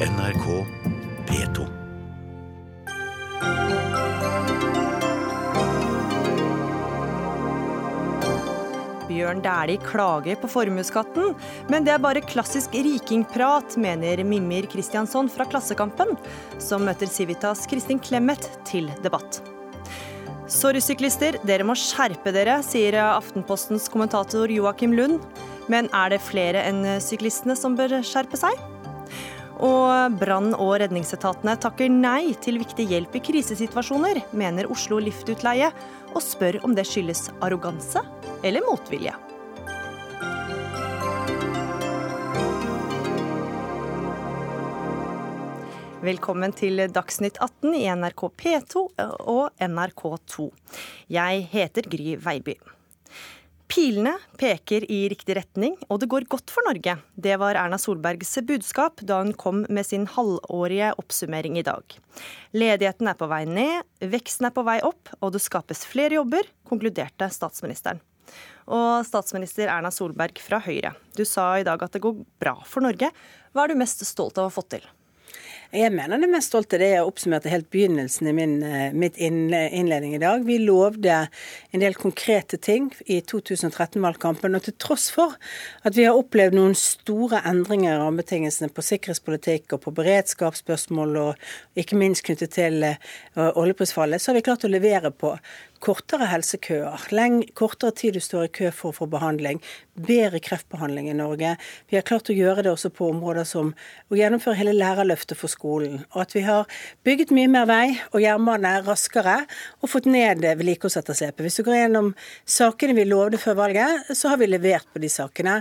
NRK P2. Bjørn Dæhlie klager på formuesskatten, men det er bare klassisk rikingprat, mener Mimir Kristiansson fra Klassekampen, som møter Civitas Kristin Clemet til debatt. Sorry, syklister, dere må skjerpe dere, sier Aftenpostens kommentator Joakim Lund. Men er det flere enn syklistene som bør skjerpe seg? Og brann- og redningsetatene takker nei til viktig hjelp i krisesituasjoner, mener Oslo Liftutleie, og spør om det skyldes arroganse eller motvilje. Velkommen til Dagsnytt 18 i NRK P2 og NRK2. Jeg heter Gry Veiby. Pilene peker i riktig retning, og det går godt for Norge. Det var Erna Solbergs budskap da hun kom med sin halvårige oppsummering i dag. Ledigheten er på vei ned, veksten er på vei opp, og det skapes flere jobber, konkluderte statsministeren. Og statsminister Erna Solberg fra Høyre, du sa i dag at det går bra for Norge. Hva er du mest stolt av å ha fått til? Jeg mener det mest stolte det jeg oppsummerte helt begynnelsen i min, mitt innledning i dag. Vi lovde en del konkrete ting i 2013-valgkampen. Og til tross for at vi har opplevd noen store endringer i rammebetingelsene på sikkerhetspolitikk og på beredskapsspørsmål, og ikke minst knyttet til oljeprisfallet, så har vi klart å levere på kortere helsekøer, leng, kortere tid du står i kø for å få behandling, bedre kreftbehandling i Norge. Vi har klart å gjøre det også på områder som å gjennomføre hele lærerløftet for skolen. Og at vi har bygget mye mer vei og jernbane raskere og fått ned vedlikeholdsetterslepet. Hvis du går gjennom sakene vi lovde før valget, så har vi levert på de sakene.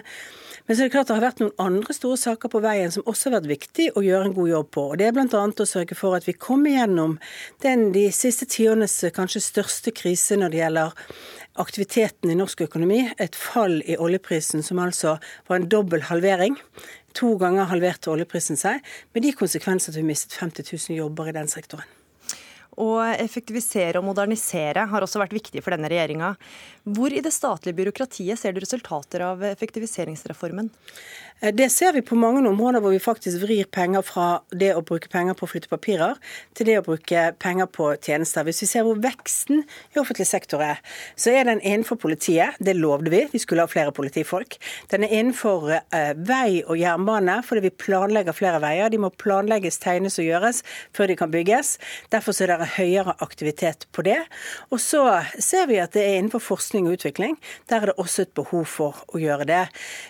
Men så er det klart det har vært noen andre store saker på veien som også har vært viktig å gjøre en god jobb på. Og Det er bl.a. å sørge for at vi kommer gjennom den de siste tiårenes kanskje største krise når det gjelder aktiviteten i norsk økonomi. Et fall i oljeprisen som altså var en dobbel halvering. To ganger halverte oljeprisen seg, med de konsekvenser at vi mistet 50 000 jobber i den sektoren. Å effektivisere og modernisere har også vært viktig for denne regjeringa. Hvor i det statlige byråkratiet ser du resultater av effektiviseringsreformen? Det ser vi på mange områder hvor vi faktisk vrir penger fra det å bruke penger på å flytte papirer, til det å bruke penger på tjenester. Hvis vi ser hvor veksten i offentlig sektor er, så er den innenfor politiet. Det lovde vi, vi skulle ha flere politifolk. Den er innenfor eh, vei og jernbane, fordi vi planlegger flere veier. De må planlegges, tegnes og gjøres før de kan bygges. Derfor er det høyere aktivitet på det. Og så ser vi at det er innenfor forskning og utvikling. Der er det også et behov for å gjøre det.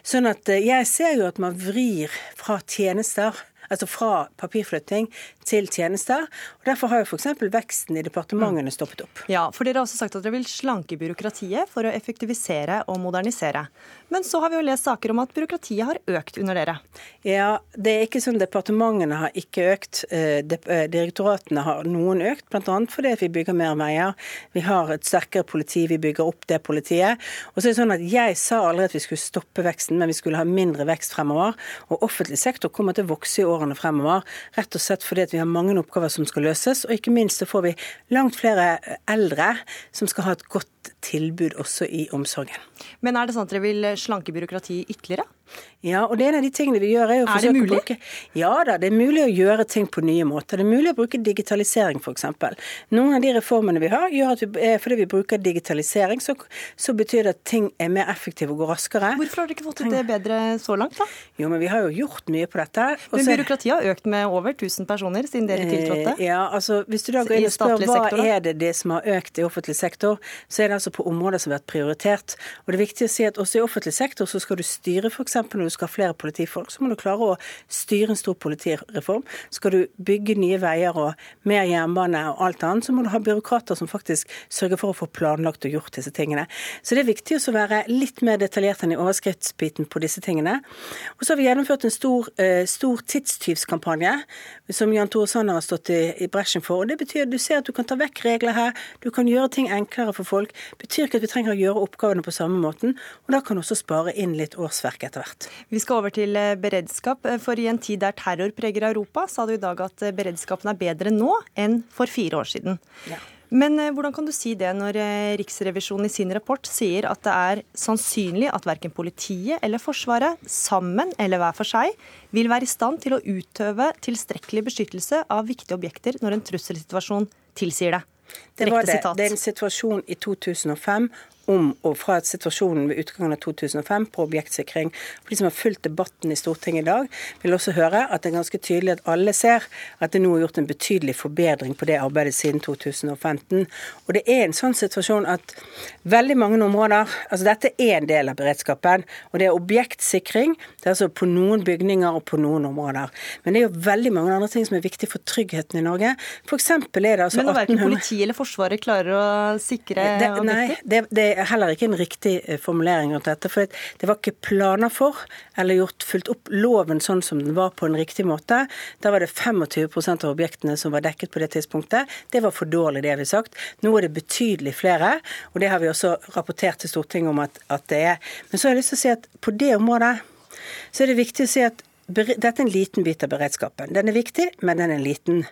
Sånn at eh, jeg ser jo at man vrir fra tjenester altså fra papirflytting til tjenester. og Derfor har jo f.eks. veksten i departementene stoppet opp. Ja, for Dere har også sagt at dere vil slanke byråkratiet for å effektivisere og modernisere. Men så har vi jo lest saker om at byråkratiet har økt under dere. Ja, det er ikke sånn departementene har ikke økt. Eh, eh, direktoratene har noen økt, bl.a. fordi vi bygger mer veier. Vi har et sterkere politi, vi bygger opp det politiet. Og så er det sånn at Jeg sa aldri at vi skulle stoppe veksten, men vi skulle ha mindre vekst fremover. Og offentlig sektor kommer til å vokse i årene fremover, rett og slett fordi at vi har mange oppgaver som skal løses. Og ikke minst så får vi langt flere eldre som skal ha et godt tilbud også i omsorgen. Men er det sånn at dere vil slanke byråkratiet ytterligere? Ja, og det er en av de tingene vi gjør er å er det mulig? Bruke, ja da, det er mulig å gjøre ting på nye måter. Det er mulig å bruke digitalisering f.eks. Noen av de reformene vi har, gjør at vi, fordi vi bruker digitalisering, så, så, betyr det at ting er mer effektive og går raskere. Hvorfor har dere ikke fått til det bedre så langt, da? Jo, men vi har jo gjort mye på dette. Også, men byråkratiet har økt med over 1000 personer siden dere tiltrådte? Eh, ja, altså hvis du da går inn og spør hva sektor, er det det som har økt i offentlig sektor, så er det altså på områder som har vært prioritert. Og det er viktig å si at også i offentlig sektor så skal du styre f.eks. når du skal ha flere politifolk, så må du klare å styre en stor politireform. Skal du bygge nye veier og mer jernbane og alt annet, så må du ha byråkrater som faktisk sørger for å få planlagt og gjort disse tingene. Så det er viktig å være litt mer detaljert enn i overskriftsbiten på disse tingene. Og så har vi gjennomført en stor, uh, stor tidstyvskampanje som Jan Tore Sanner har stått i, i bresjen for. og Det betyr at du ser at du kan ta vekk regler her, du kan gjøre ting enklere for folk. Betyr ikke at vi trenger å gjøre oppgavene på samme måten, og da kan du også spare inn litt årsverk etter hvert. Vi skal over til eh, beredskap, eh, for i en tid der terror preger Europa, sa du i dag at eh, beredskapen er bedre nå enn for fire år siden. Ja. Men hvordan kan du si det når Riksrevisjonen i sin rapport sier at det er sannsynlig at verken politiet eller Forsvaret, sammen eller hver for seg, vil være i stand til å utøve tilstrekkelig beskyttelse av viktige objekter når en trusselsituasjon tilsier det? Det var det. Det er en situasjon i 2005 om og fra situasjonen ved utgangen av 2005 på objektsikring. For De som har fulgt debatten i Stortinget i dag, vil også høre at det er ganske tydelig at alle ser at det nå er gjort en betydelig forbedring på det arbeidet siden 2015. Og det er en sånn situasjon at veldig mange områder altså Dette er en del av beredskapen, og det er objektsikring. Det er altså på noen bygninger og på noen områder. Men det er jo veldig mange andre ting som er viktig for tryggheten i Norge. For er det altså Men når verken politiet eller Forsvaret klarer å sikre det? Nei, det, det heller ikke en riktig eh, formulering rundt dette. For det var ikke planer for eller gjort fulgt opp loven sånn som den var på en riktig måte. Da var det 25% av objektene som var dekket på det tidspunktet. Det var for dårlig, det har vi sagt. Nå er det betydelig flere, og det har vi også rapportert til Stortinget om at, at det er. Men så har jeg lyst til å si at på det området så er det viktig å si at dette er en liten bit av beredskapen. Den er viktig, men den er liten.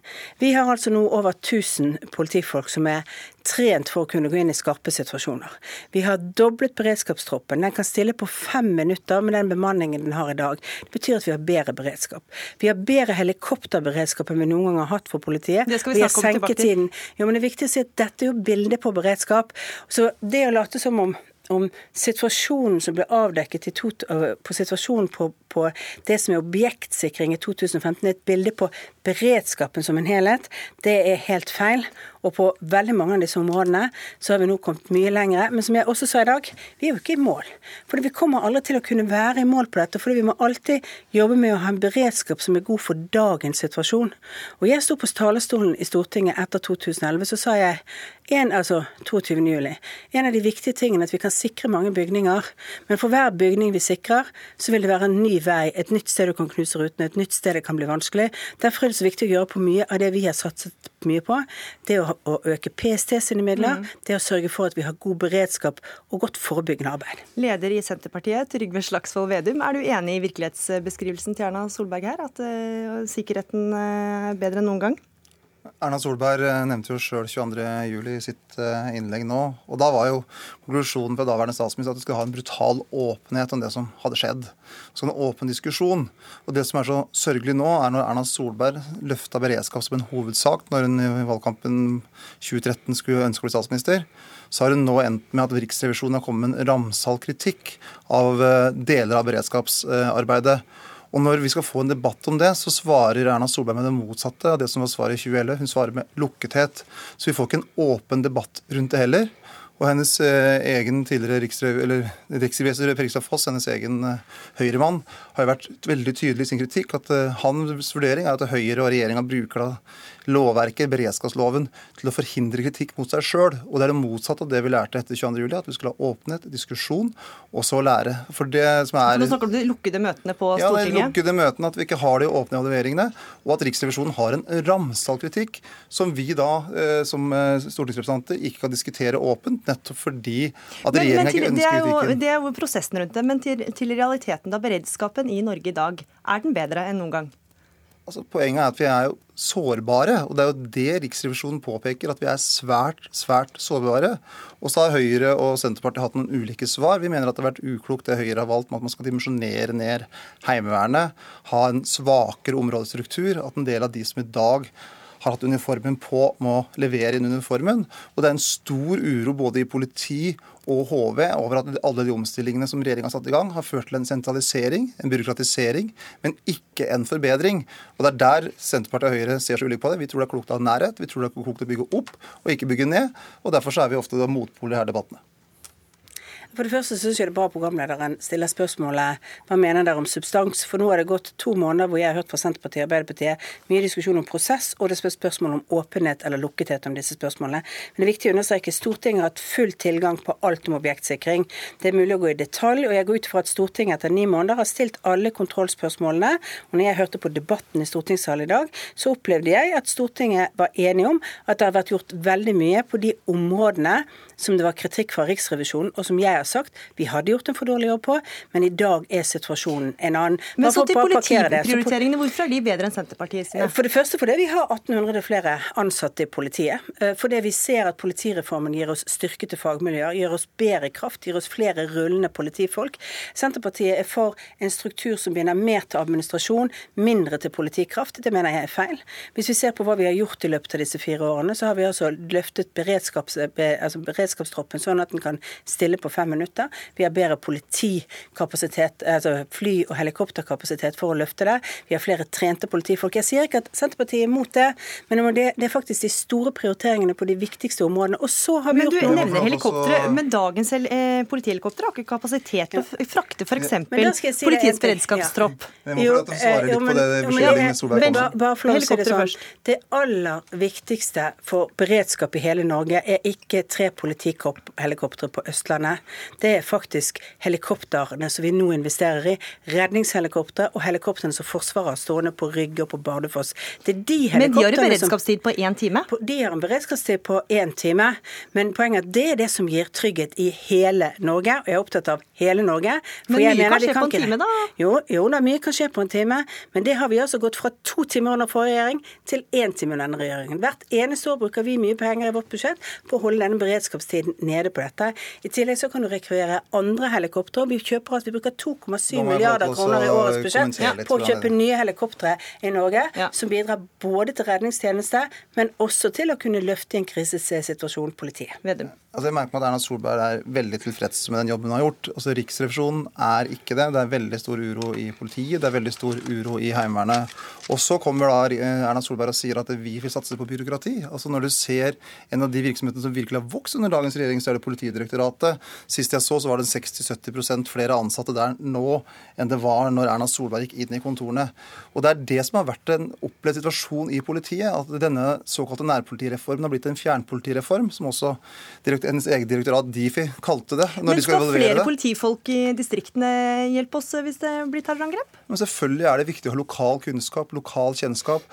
Vi har altså nå over 1000 politifolk som er trent for å kunne gå inn i skarpe situasjoner. Vi har doblet beredskapstroppen. Den kan stille på fem minutter med den bemanningen den har i dag. Det betyr at vi har bedre beredskap. Vi har bedre helikopterberedskap enn vi noen gang har hatt for politiet. Det skal vi snakke om tilbake til. Jo, men det er viktig å si at dette er jo bildet på beredskap. Så det å late som om om situasjonen som ble avdekket to, på situasjonen på, på, det som er objektsikring i 2015, er et bilde på beredskapen som en helhet. Det er helt feil. Og på veldig mange av disse områdene så har vi nå kommet mye lenger. Men som jeg også sa i dag, vi er jo ikke i mål. Fordi vi kommer aldri til å kunne være i mål på dette. Fordi vi må alltid jobbe med å ha en beredskap som er god for dagens situasjon. Og jeg sto på talerstolen i Stortinget etter 2011, så sa jeg en, altså 22. juli. En av de viktige tingene er at vi kan sikre mange bygninger. Men for hver bygning vi sikrer, så vil det være en ny vei, et nytt sted du kan knuse rutene, et nytt sted det kan bli vanskelig. Derfor er det så viktig å gjøre på mye av det vi har satset mye på. Det å, å øke PST sine midler, mm. det å sørge for at vi har god beredskap og godt forebyggende arbeid. Leder i Senterpartiet, Trygve Slagsvold Vedum, er du enig i virkelighetsbeskrivelsen til Erna Solberg her, at uh, sikkerheten er bedre enn noen gang? Erna Solberg eh, nevnte jo sjøl 22.07. i sitt eh, innlegg nå. og Da var jo konklusjonen fra daværende statsminister at det skulle ha en brutal åpenhet om det som hadde skjedd. Så en åpen diskusjon. Og Det som er så sørgelig nå, er når Erna Solberg løfta beredskap som en hovedsak når hun i valgkampen 2013 skulle ønske å bli statsminister. Så har hun nå endt med at Riksrevisjonen har kommet med en ramsal kritikk av eh, deler av beredskapsarbeidet. Og når vi skal få en debatt om det, så svarer Erna Solberg med det motsatte av det som var svaret i 2011. Hun svarer med lukkethet. Så vi får ikke en åpen debatt rundt det heller. Og hennes eh, egen tidligere riksrevisor Per Kristian Foss, hennes egen eh, Høyre-mann, har vært veldig tydelig i sin kritikk at eh, hans vurdering er at Høyre og regjeringa bruker da lovverket, beredskapsloven, til å forhindre kritikk mot seg sjøl. Og det er det motsatte av det vi lærte etter 22.07. At vi skulle ha åpenhet, diskusjon, og så lære. For det som er... Så nå snakker du om de lukkede møtene på Stortinget? Ja, de lukkede møtene, at vi ikke har de åpne evalueringene. Og at Riksrevisjonen har en ramsalt kritikk som vi da eh, som eh, stortingsrepresentanter ikke kan diskutere åpent, nettopp fordi at regjeringa ikke ønsker kritikken. Det er jo prosessen rundt det, men til, til realiteten, da. Beredskapen i Norge i dag, er den bedre enn noen gang? Altså, poenget er at vi er jo sårbare, og det er jo det Riksrevisjonen påpeker, at vi er svært, svært sårbare. Og så har Høyre og Senterpartiet hatt noen ulike svar. Vi mener at det har vært uklokt det Høyre har valgt med at man skal dimensjonere ned Heimevernet, ha en svakere områdestruktur, at en del av de som i dag har hatt uniformen på, må levere inn uniformen. Og det er en stor uro både i politi og HV over at alle de omstillingene som regjeringa har satt i gang, har ført til en sentralisering, en byråkratisering, men ikke en forbedring. Og Det er der Senterpartiet og Høyre ser så ulike på det. Vi tror det er klokt å ha nærhet, vi tror det er klokt å bygge opp og ikke bygge ned. og Derfor er vi ofte motpoler i her debattene. For det første syns jeg det er bra programlederen stiller spørsmålet hva mener dere om substans. For nå har det gått to måneder hvor jeg har hørt fra Senterpartiet og Arbeiderpartiet mye diskusjon om prosess, og det er spørsmål om åpenhet eller lukkethet om disse spørsmålene. Men det er viktig å understreke Stortinget har hatt full tilgang på alt om objektsikring. Det er mulig å gå i detalj, og jeg går ut fra at Stortinget etter ni måneder har stilt alle kontrollspørsmålene. Og når jeg hørte på debatten i stortingssalen i dag, så opplevde jeg at Stortinget var enige om at det har vært gjort veldig mye på de områdene som det var kritikk fra Riksrevisjonen, og som jeg har sagt vi hadde gjort en for dårlig jobb på, men i dag er situasjonen en annen. Men så til politiprioriteringene. Hvorfor er de bedre enn Senterpartiet sine? For det første fordi vi har 1800 flere ansatte i politiet. Eh, Fordi vi ser at politireformen gir oss styrkete fagmiljøer, gir oss bedre kraft, gir oss flere rullende politifolk. Senterpartiet er for en struktur som binder mer til administrasjon, mindre til politikraft. Det mener jeg er feil. Hvis vi ser på hva vi har gjort i løpet av disse fire årene, så har vi altså løftet beredskaps, be, altså beredskapstroppen sånn at den kan stille på fem minutter. Vi har bedre politikapasitet, altså fly- og helikopterkapasitet for å løfte det. Vi har flere trente politifolk. Jeg sier ikke at Senterpartiet er imot det, men det, det er faktisk de store prioriteringene på de viktigste områdene. Og så har vi Men du gjort noe. nevner også- helikoptre, men dagens eh, politihelikoptre har ikke kapasitet til å frakte f.eks. Si politiets beredskapstropp. Å svare eh, jo, på men- det jo, men men Bare for å si det sånn. Det aller viktigste for beredskap i hele Norge er ikke tre politihelikoptre på Østlandet. Det er faktisk helikoptrene som vi nå investerer i. Redningshelikoptre og helikoptrene som Forsvaret har stående på Rygge og på Bardufoss. Det er de Men de har en beredskapstid på én time. på- De har en beredskapstid på én time, men poenget er at det er det som gir trygghet i hele Norge. Og jeg er opptatt av hele Norge. for Men mye mener kan skje skje på en time, da? Jo, jo da, mye kan skje på en time, men det har vi altså gått fra to timer under forrige regjering til én time under denne regjeringen. Hvert eneste år bruker vi mye penger i vårt budsjett på å holde denne beredskapstiden nede på dette. I tillegg så kan du rekvirere andre helikoptre. Vi kjøper at vi bruker 2,7 Nå må jeg få milliarder kroner i årets budsjett på å kjøpe nye helikoptre i Norge, Ja. som bidrar både til redningstjeneste, men også til å kunne løfte i en krisesituasjon politiet. Vedum. Altså jeg merker meg at Erna Solberg er veldig tilfreds med den jobben hun har gjort. Altså Riksrevisjonen er ikke det. Det er veldig stor uro i politiet, det er veldig stor uro i Heimevernet. Og så kommer da eh, Erna Solberg og sier at vi vil satse på byråkrati. Altså Når du ser en av de virksomhetene som virkelig har vokst under dagens regjering, så er det Politidirektoratet. Sist jeg så, så var det 60-70% flere ansatte der nå enn det var når Erna Solberg gikk inn i kontorene. Og det er det som har vært en opplevd situasjon i politiet. At denne såkalte nærpolitireformen har blitt en fjernpolitireform, som også direkt, hennes eget direktorat Difi kalte det. når Men de skal skal flere det. politifolk i distriktene hjelpe oss hvis det blir terrorangrep? Men selvfølgelig er det viktig å ha lokal kunnskap, lokal kjennskap.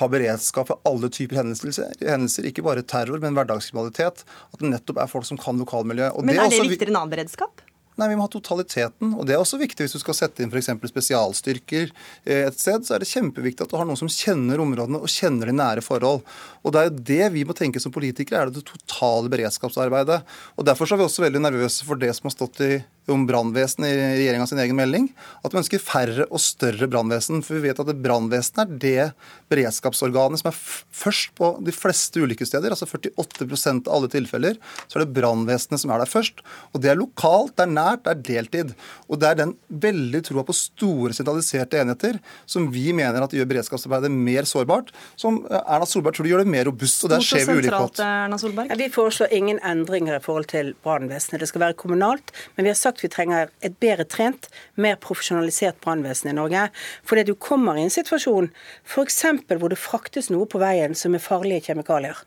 Ha beredskap for alle typer hendelser, hendelser ikke bare terror, men hverdagskriminalitet. At det nettopp er folk som kan lokalmiljøet. Men er det også vi- viktigere enn annen beredskap? Nei, Vi må ha totaliteten. og Det er også viktig hvis du skal sette inn f.eks. spesialstyrker eh, et sted. Så er det kjempeviktig at du har noen som kjenner områdene og kjenner de nære forhold. Og Det er jo det vi må tenke som politikere, er det totale beredskapsarbeidet. Og Derfor så er vi også veldig nervøse for det som har stått i om brannvesenet i regjeringa sin egen melding. At vi ønsker færre og større brannvesen. For vi vet at brannvesenet er det beredskapsorganet som er først på de fleste ulykkessteder. Altså 48% av alle tilfeller så er det brannvesenet som er der først. Og det er lokalt, det er nært, det er deltid. Og det er den veldig troa på store sentraliserte enheter som vi mener at gjør beredskapsarbeidet mer sårbart. Som Erna Solberg tror de gjør det mer robust. Og der skjer vi. Erna Solberg. Ja, vi foreslår ingen endringer i forhold til brannvesenet. Det skal være kommunalt. Men vi har sagt vi trenger et bedre trent, mer profesjonalisert brannvesen i Norge. Fordi du kommer i en situasjon f.eks. hvor det fraktes noe på veien som er farlige kjemikalier.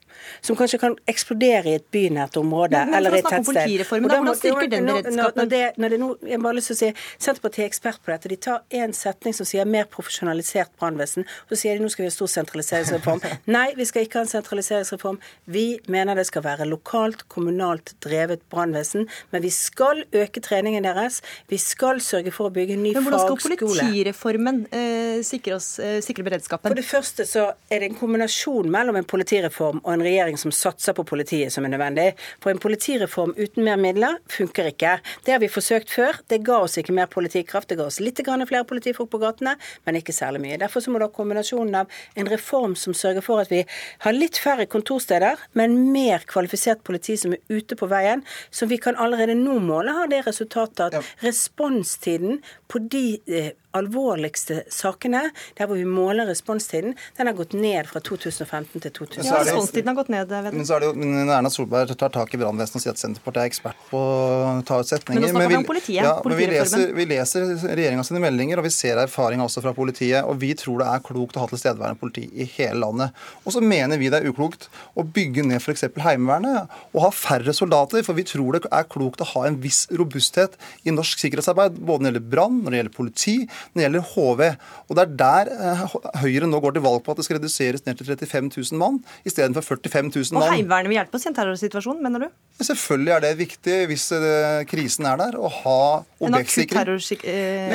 Som kanskje kan eksplodere i et bynært område Men- men eller i et tettsted. hvordan styrker den beredskapen? Når det, når jeg bare lyst til å si, Senterpartiet er ekspert på dette. De tar en setning som sier mer profesjonalisert brannvesen, og så sier de nå skal vi ha stor sentraliseringsreform. Nei, vi skal ikke ha en sentraliseringsreform. Vi mener det skal være lokalt, kommunalt drevet brannvesen, men vi skal øke treningen deres. Vi skal sørge for å bygge en ny Men hvordan skal fagskole. politireformen eh, sikre, oss, eh, sikre beredskapen? For det første så er det en kombinasjon mellom en politireform og en regjering som satser på politiet som er nødvendig. For en politireform uten mer midler funker ikke. Det har vi forsøkt før. Det ga oss ikke mer politikraft. Det ga oss litt grann flere politifolk på gatene, men ikke særlig mye. Derfor så må du ha kombinasjonen av en reform som sørger for at vi har litt færre kontorsteder, men mer kvalifisert politi som er ute på veien, som vi kan allerede nå måle, har det resultatet at responstiden på de eh, alvorligste sakene, der hvor vi måler responstiden, den har gått ned fra 2015 til 2016. Ja, Responstiden har gått ned. Men så er det jo, men Erna Solberg tar tak i brannvesenet og sier at Senterpartiet er ekspert på å ta ut setninger. Men vi- om politiet, Ja, men vi leser, vi leser regjeringa sine meldinger, og vi ser erfaringer også fra politiet. Og vi tror det er klokt å ha tilstedeværende politi i hele landet. Og så mener vi det er uklokt å bygge ned f.eks. Heimevernet og ha færre soldater. For vi tror det er klokt å ha en viss robusthet i norsk sikkerhetsarbeid. Både når det gjelder brann, lensmann, når det gjelder politi, når det gjelder HV. Og det er der eh, Høyre nå går til valg på at det skal reduseres ned til 35 000 mann istedenfor 45 000 mann. Og Heimevernet vil hjelpe oss i en terrorsituasjon, mener du? Selvfølgelig er det viktig hvis eh, krisen er der, å ha En akutt objektsikring.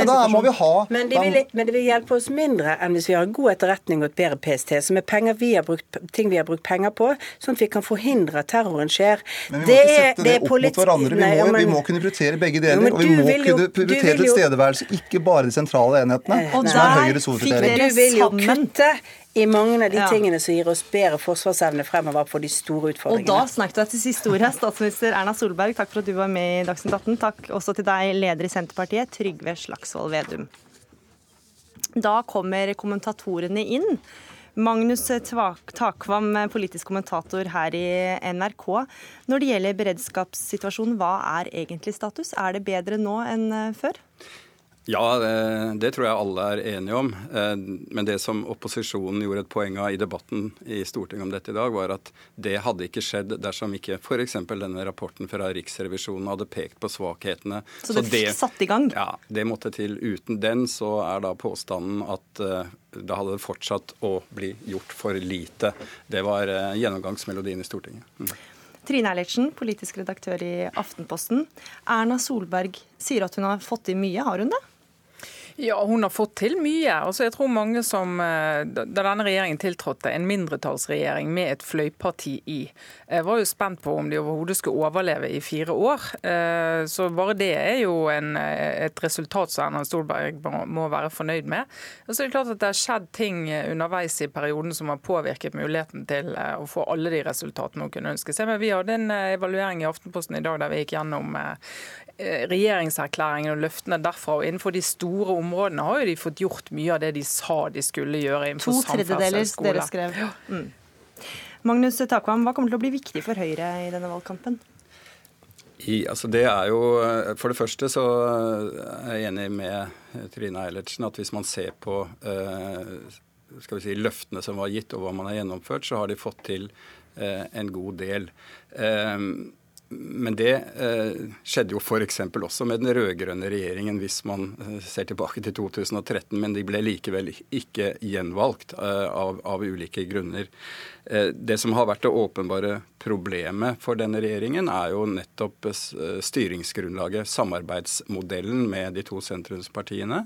Ja, da må vi ha Men det, vil, men det vil hjelpe oss mindre enn hvis vi har god etterretning og et bedre PST, som er penger vi har brukt, ting vi har brukt penger på, sånn at vi kan forhindre at terroren skjer. Men vi må ikke sette det, opp mot hverandre. Vi Nei, må, men- vi må kunne prioritere begge deler. jo, og vi må kunne prioritere vil jo- altså ikke bare de sentrale enhetene, Eh, som Og er Høyres fikk hovedprioritering. dere Du vil jo kutte i mange av de Ja. tingene som gir oss bedre forsvarsevne fremover på de store utfordringene. Og da snakket du til siste ord her, statsminister Erna Solberg. Takk for at du var med i Dagsnytt 18. Takk også til deg, leder i Senterpartiet, Trygve Slagsvold Vedum. Da kommer kommentatorene inn. Magnus Takvam, politisk kommentator her i NRK. Når det gjelder beredskapssituasjonen, hva er egentlig status? Er det bedre nå enn eh, før? Ja, det, det tror jeg alle er enige om. Eh, Men det som opposisjonen gjorde et poeng av i debatten i Stortinget om dette i dag, var at det hadde ikke skjedd dersom ikke f.eks. denne rapporten fra Riksrevisjonen hadde pekt på svakhetene. Så det fikk satt i gang? Ja, det måtte til. Uten den så er da påstanden at eh, da hadde det fortsatt å bli gjort for lite. Det var eh, gjennomgangsmelodien i Stortinget. Mm. Trine Eilertsen, politisk redaktør i Aftenposten. Erna Solberg sier at hun har fått til mye, har hun det? Ja, hun har fått til mye. Altså, jeg tror mange som, eh, Da denne regjeringen tiltrådte, en mindretallsregjering med et fløyparti i, eh, var jo spent på om de overhodet skulle overleve i fire år. Eh, Så bare det er jo en, et resultat som Erna Stolberg må- være fornøyd med. Og så er det klart at det har skjedd ting underveis i perioden som har påvirket muligheten til å få alle de resultatene hun kunne ønske seg. Men vi hadde en evaluering i Aftenposten i dag der vi gikk gjennom regjeringserklæringen og løftene derfra. Og innenfor de store områdene har jo de fått gjort mye av det de sa de skulle gjøre To innenfor tredjedeler, samferdsel, dere skole. skrev. Mm. Magnus Takvam, hva kommer til å bli viktig for Høyre i denne valgkampen? I, altså det er jo, For det første så er jeg enig med Trine Eilertsen at hvis man ser på eh, skal vi si, løftene som var gitt og hva man har gjennomført, så har de fått til eh, en god del. Eh, men det eh, skjedde jo f.eks. også med den rød-grønne regjeringen, hvis man eh, ser tilbake til 2013. Men de ble likevel ikke gjenvalgt eh, av, av ulike grunner. Eh, det som har vært det åpenbare problemet for denne regjeringen, er jo nettopp eh, styringsgrunnlaget, samarbeidsmodellen med de to sentrumspartiene.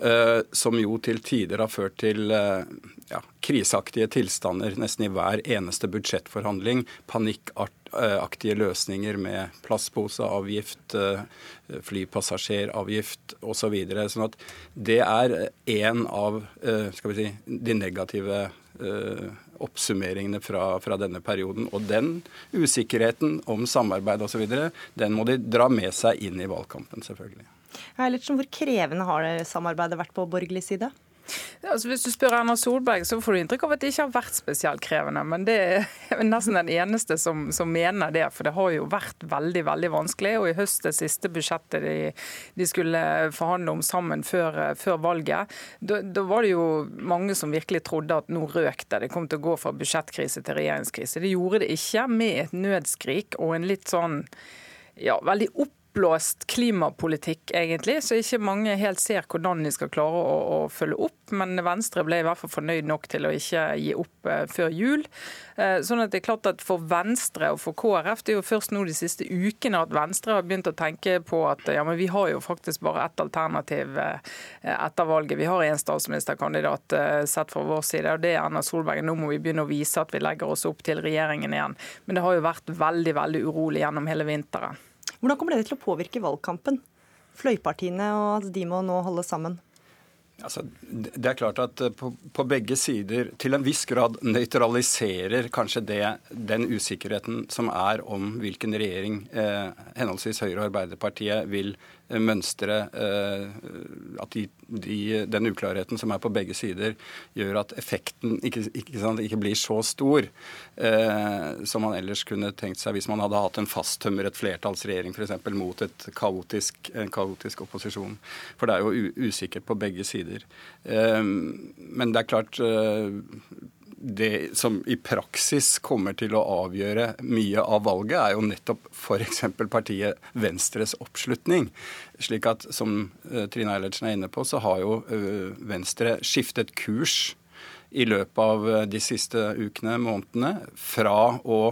Eh, som jo til tider har ført til eh, ja, kriseaktige tilstander nesten i hver eneste budsjettforhandling. Panikkaktige løsninger med plastposeavgift, eh, flypassasjeravgift osv. Så videre. sånn det er en av si, de negative oppsummeringene fra, fra denne perioden. Og den usikkerheten om samarbeid osv., den må de dra med seg inn i valgkampen, selvfølgelig. Eilertsen, hvor krevende har det samarbeidet vært på borgerlig side? Altså, hvis du spør Erna Solberg, så får du inntrykk av at det ikke har vært spesielt krevende. Men det er nesten den eneste som, som mener det, for det har jo vært veldig veldig vanskelig. Og i høst, det siste budsjettet de, de skulle forhandle om sammen før, før valget, da, da var det jo mange som virkelig trodde at nå røk det. Det kom til å gå fra budsjettkrise til regjeringskrise. Det gjorde det ikke, med et nødskrik og en litt sånn ja, veldig opp oppblåst klimapolitikk, egentlig, så ikke mange helt ser hvordan de skal klare å, å, følge opp. Men Venstre ble i hvert fall fornøyd nok til å ikke gi opp eh, før jul. Eh, sånn at det er klart at For Venstre og for KrF det er jo først nå de siste ukene at Venstre har begynt å tenke på at ja, men vi har jo faktisk bare ett alternativ eh, etter valget. Vi har en statsministerkandidat eh, sett fra vår side, og det er Erna Solberg. Nå må vi begynne å vise at vi legger oss opp til regjeringen igjen. Men det har jo vært veldig, veldig urolig gjennom hele vinteren. Hvordan kommer det til å påvirke valgkampen? Fløypartiene og at de må nå holde sammen? Altså, det er klart at på, på, begge sider til en viss grad nøytraliserer kanskje det, den usikkerheten som er om hvilken regjering eh, henholdsvis Høyre og Arbeiderpartiet vil eh, mønstre. Eh, at de, de, den uklarheten som er på begge sider, gjør at effekten ikke, ikke, sant, ikke blir så stor eh, som man ellers kunne tenkt seg hvis man hadde hatt en fasttømret flertallsregjering f.eks. mot et kaotisk, en kaotisk opposisjon. For det er jo usikkert på begge sider. Eh, men det er klart det som i praksis kommer til å avgjøre mye av valget, er jo nettopp f.eks. partiet Venstres oppslutning. Slik at, som uh, Trine Eilertsen er inne på, så har jo uh, Venstre skiftet kurs i løpet av de siste ukene, månedene, fra å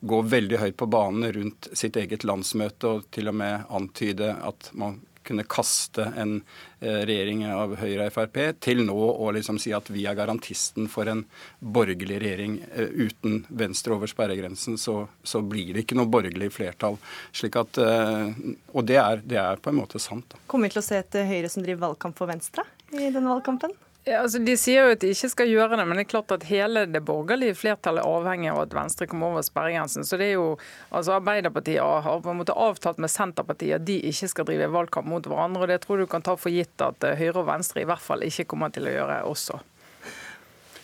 gå veldig høyt på banen rundt sitt eget landsmøte og til og med antyde at man kunne kaste en eh, regjering av Høyre og Frp, til nå å liksom si at vi er garantisten for en borgerlig regjering eh, uten Venstre over sperregrensen, så, så blir det ikke noe borgerlig flertall. Slik at, eh, og det er, det er på en måte sant. Da. Kommer vi til å se et Høyre som driver valgkamp for Venstre i denne valgkampen? Ja, altså De sier jo at de ikke skal gjøre det, men det er klart at hele det borgerlige flertallet er avhengig av at Venstre kommer over sperregrensen. Så det er jo, altså Arbeiderpartiet har på en måte avtalt med Senterpartiet at de ikke skal drive valgkamp mot hverandre. og Det tror du kan ta for gitt at eh, Høyre og Venstre i hvert fall ikke kommer til å gjøre også.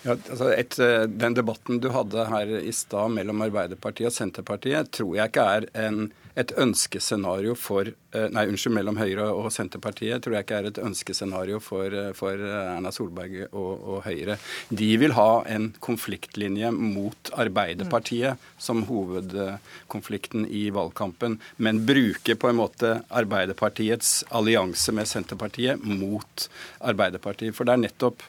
Ja, altså et, eh, Den debatten du hadde her i stad mellom Arbeiderpartiet og Senterpartiet, tror jeg ikke er en et ønskescenario for eh, Nei, unnskyld, mellom Høyre og Senterpartiet tror jeg ikke er et ønskescenario for, eh, for Erna Solberg og, og, Høyre. De vil ha en konfliktlinje mot Arbeiderpartiet som hovedkonflikten i valgkampen, men bruke på en måte Arbeiderpartiets allianse med Senterpartiet mot Arbeiderpartiet. For det er nettopp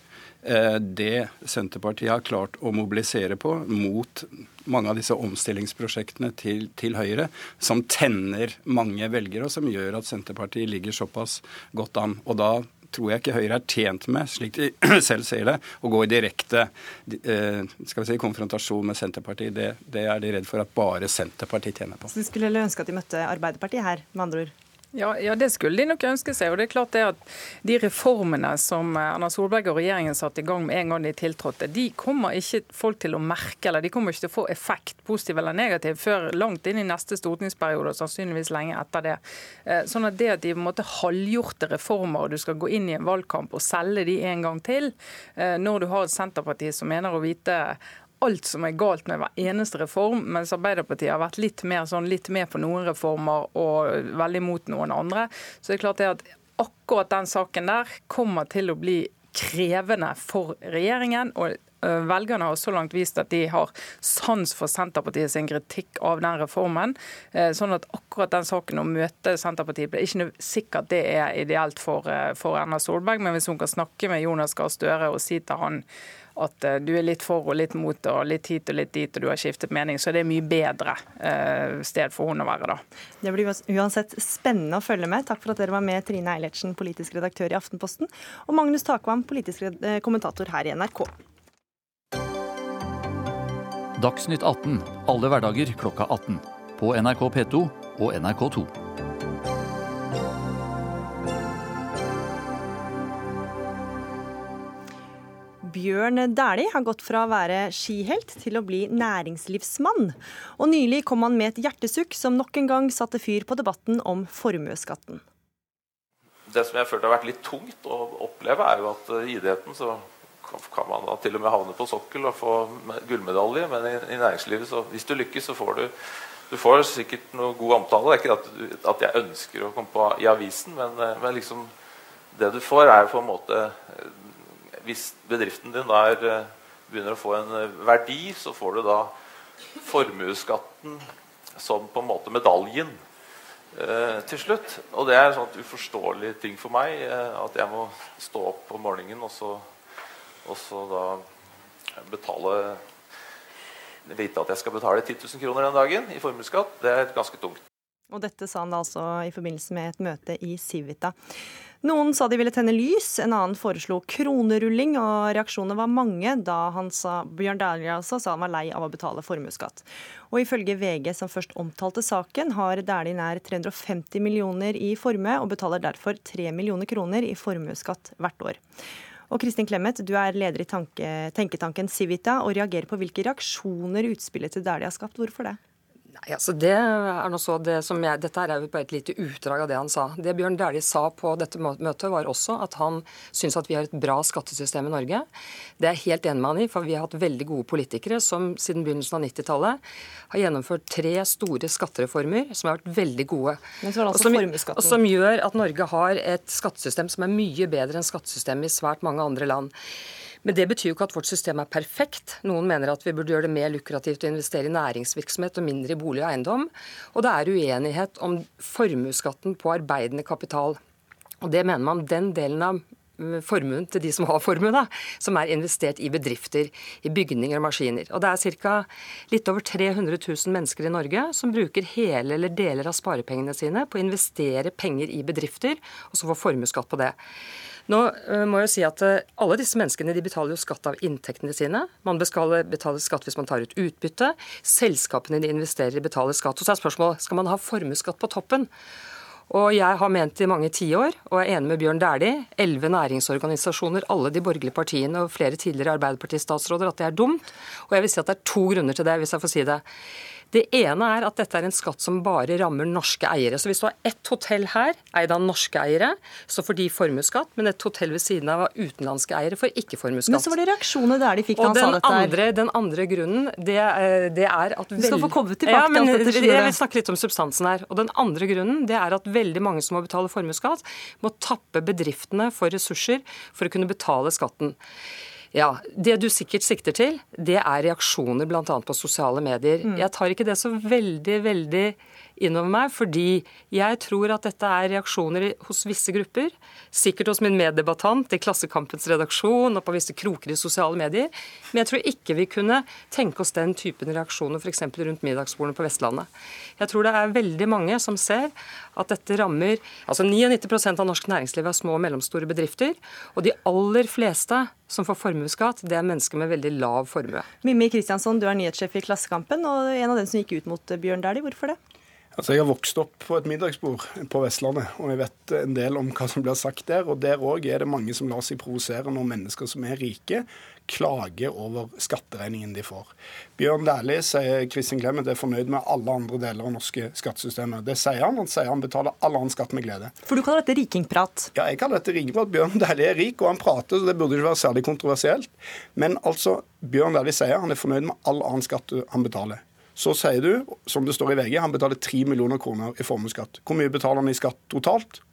det Senterpartiet har klart å mobilisere på mot mange av disse omstillingsprosjektene til, til, Høyre, som tenner mange velgere, og som gjør at Senterpartiet ligger såpass godt an. Og da tror jeg ikke Høyre er tjent med, slik de selv ser det, å gå i direkte eh, skal vi si, konfrontasjon med Senterpartiet. Det, det er de redd for at bare Senterpartiet tjener på. Så du skulle ønske at de møtte Arbeiderpartiet her, med andre ord? Ja, ja, det skulle de nok ønske seg. og det er klart det at De reformene som Erna Solberg og regjeringen satte i gang med en gang de tiltrådte, de kommer ikke folk til å merke, eller de kommer ikke til å få effekt, positiv eller negativ, før langt inn i neste stortingsperiode, og sannsynligvis lenge etter det. Eh, sånn at det at de på en måte halvgjorte reformer, og du skal gå inn i en valgkamp og selge de en gang til, eh, når du har et Senterparti som mener å vite alt som er galt med hver eneste reform, mens Arbeiderpartiet har vært litt mer sånn, litt med på noen reformer og veldig mot noen andre. Så det er klart det at akkurat den saken der kommer til å bli krevende for regjeringen. og Velgerne har så langt vist at de har sans for Senterpartiet sin kritikk av den reformen. Sånn at akkurat den saken å møte Senterpartiet blir ikke sikkert det er ideelt for, for Erna Solberg. Men hvis hun kan snakke med Jonas Gahr Støre og si til han at eh, du er litt for og litt mot og litt hit og litt dit, og du har skiftet mening. Så det er mye bedre eh, sted for hun å være da. Det blir uansett spennende å følge med. Takk for at dere var med, Trine Eilertsen, politisk redaktør i Aftenposten, og Magnus Takvam, politisk eh, kommentator her i NRK. Dagsnytt 18 alle hverdager klokka 18. På NRK P2 og NRK2. Bjørn Dæhlie har gått fra å være skihelt til å bli næringslivsmann. Og nylig kom han med et hjertesukk som nok en gang satte fyr på debatten om formuesskatten. Det som jeg følte har vært litt tungt å oppleve, er jo at i idretten så kan man da til og med havne på sokkel og få gullmedalje, men i, næringslivet så hvis du lykkes, så får du du får sikkert noe god omtale. Det er ikke at, jeg ønsker å komme på i avisen, men, men liksom det du får, er på en måte hvis bedriften din der eh, begynner å få en eh, verdi, så får du da formuesskatten som på en måte medaljen eh, til slutt. Og det er en sånn uforståelig ting for meg eh, at jeg må stå opp om morgenen og så, og så da betale Vite at jeg skal betale 10 000 kroner den dagen i formuesskatt. Det er ganske tungt. Og dette sa han da altså i forbindelse med et møte i Civita. Noen sa de ville tenne lys, en annen foreslo kronerulling, og reaksjonene var mange da han sa, Bjørn Dæhlie altså, sa han var lei av å betale formuesskatt. Og ifølge VG, som først omtalte saken, har Dæhlie nær 350 millioner i formue, og betaler derfor 3 millioner kroner i formuesskatt hvert år. Og Kristin Clemet, du er leder i tanke, tenketanken Civita og reagerer på hvilke reaksjoner utspillet til Dæhlie har skapt. Hvorfor det? Nei, altså det er noe så det som jeg, Dette er jo bare et lite utdrag av det han sa. Det Bjørn Dæhlie sa på dette møtet, var også at han syns at vi har et bra skattesystem i Norge. Det er jeg helt enig med han i, for vi har hatt veldig gode politikere som siden begynnelsen av 90-tallet har gjennomført tre store skattereformer som har vært veldig gode. Altså og, som, og som gjør at Norge har et skattesystem som er mye bedre enn skattesystemet i svært mange andre land. Men det betyr jo ikke at vårt system er perfekt. Noen mener at vi burde gjøre det mer lukrativt å investere i næringsvirksomhet og mindre i bolig og eiendom. Og det er uenighet om formuesskatten på arbeidende kapital. Og det mener man den delen av mm, formuen til de som har formue, da, som er investert i bedrifter, i bygninger og maskiner. Og Det er ca. litt over 300 000 mennesker i Norge som bruker hele eller deler av sparepengene sine på å investere penger i bedrifter, og så får formuesskatt på det. Nå uh, må jeg si at uh, Alle disse menneskene de betaler jo skatt av inntektene sine. Man betaler skatt hvis man tar ut utbytte. Selskapene de investerer i, betaler skatt. Og så er spørsmålet skal man ha formuesskatt på toppen. Og jeg har ment i mange tiår, og er enig med Bjørn Dæhlie, elleve næringsorganisasjoner, alle de borgerlige partiene og flere tidligere Arbeiderpartistatsråder, at det er dumt. Og jeg vil si at det er to grunner til det, hvis jeg får si det. Det ene er at dette er en skatt som bare rammer norske eiere. Så hvis du har ett hotell her, eid av norske eiere, så får de formuesskatt, men et hotell ved siden av av utenlandske eiere får ikke formuesskatt. Men så var det reaksjoner der de fikk da han sa dette andre, Den andre grunnen, det, eh, det er at Du skal få komme tilbake ja, men, til alt dette. Jeg vil snakke litt om substansen her. Og den andre grunnen, det er at veldig mange som må betale formuesskatt, må tappe bedriftene for ressurser for å kunne betale skatten. Ja, Det du sikkert sikter til, det er reaksjoner bl.a. på sosiale medier. Mm. Jeg tar ikke det så veldig, veldig innover meg, fordi jeg tror at dette er reaksjoner hos visse grupper. Sikkert hos min meddebattant i Klassekampens redaksjon og på visse kroker i sosiale medier. Men jeg tror ikke vi kunne tenke oss den typen reaksjoner f.eks. rundt middagsbordene på Vestlandet. Jeg tror det er veldig mange som ser at dette rammer Altså 99% av norsk næringsliv er små og mellomstore bedrifter. Og de aller fleste som får formuesskatt, det er mennesker med veldig lav formue. Mimmi Kristiansson, du er nyhetssjef i Klassekampen og en av dem som gikk ut mot Bjørn Dæhlie. Hvorfor det? Altså, Jeg har vokst opp på et middagsbord på Vestlandet, og jeg vet en del om hva som blir sagt der. og Der òg er det mange som lar seg provosere når mennesker som er rike, klager over skatteregningen de får. Bjørn Dæhlie sier Kristin Clemet er fornøyd med alle andre deler av norske skattesystemet. Det sier han. Han sier han betaler all annen skatt med glede. For du kaller dette rikingprat? Ja, jeg kaller dette rikingprat. Bjørn Dæhlie er rik, og han prater, så det burde ikke være særlig kontroversielt. Men altså, Bjørn Dæhlie sier han er fornøyd med all annen skatt han betaler. Så sier du, som det står i VG, han betaler 3 millioner kroner i formuesskatt. Hvor mye betaler han i skatt totalt?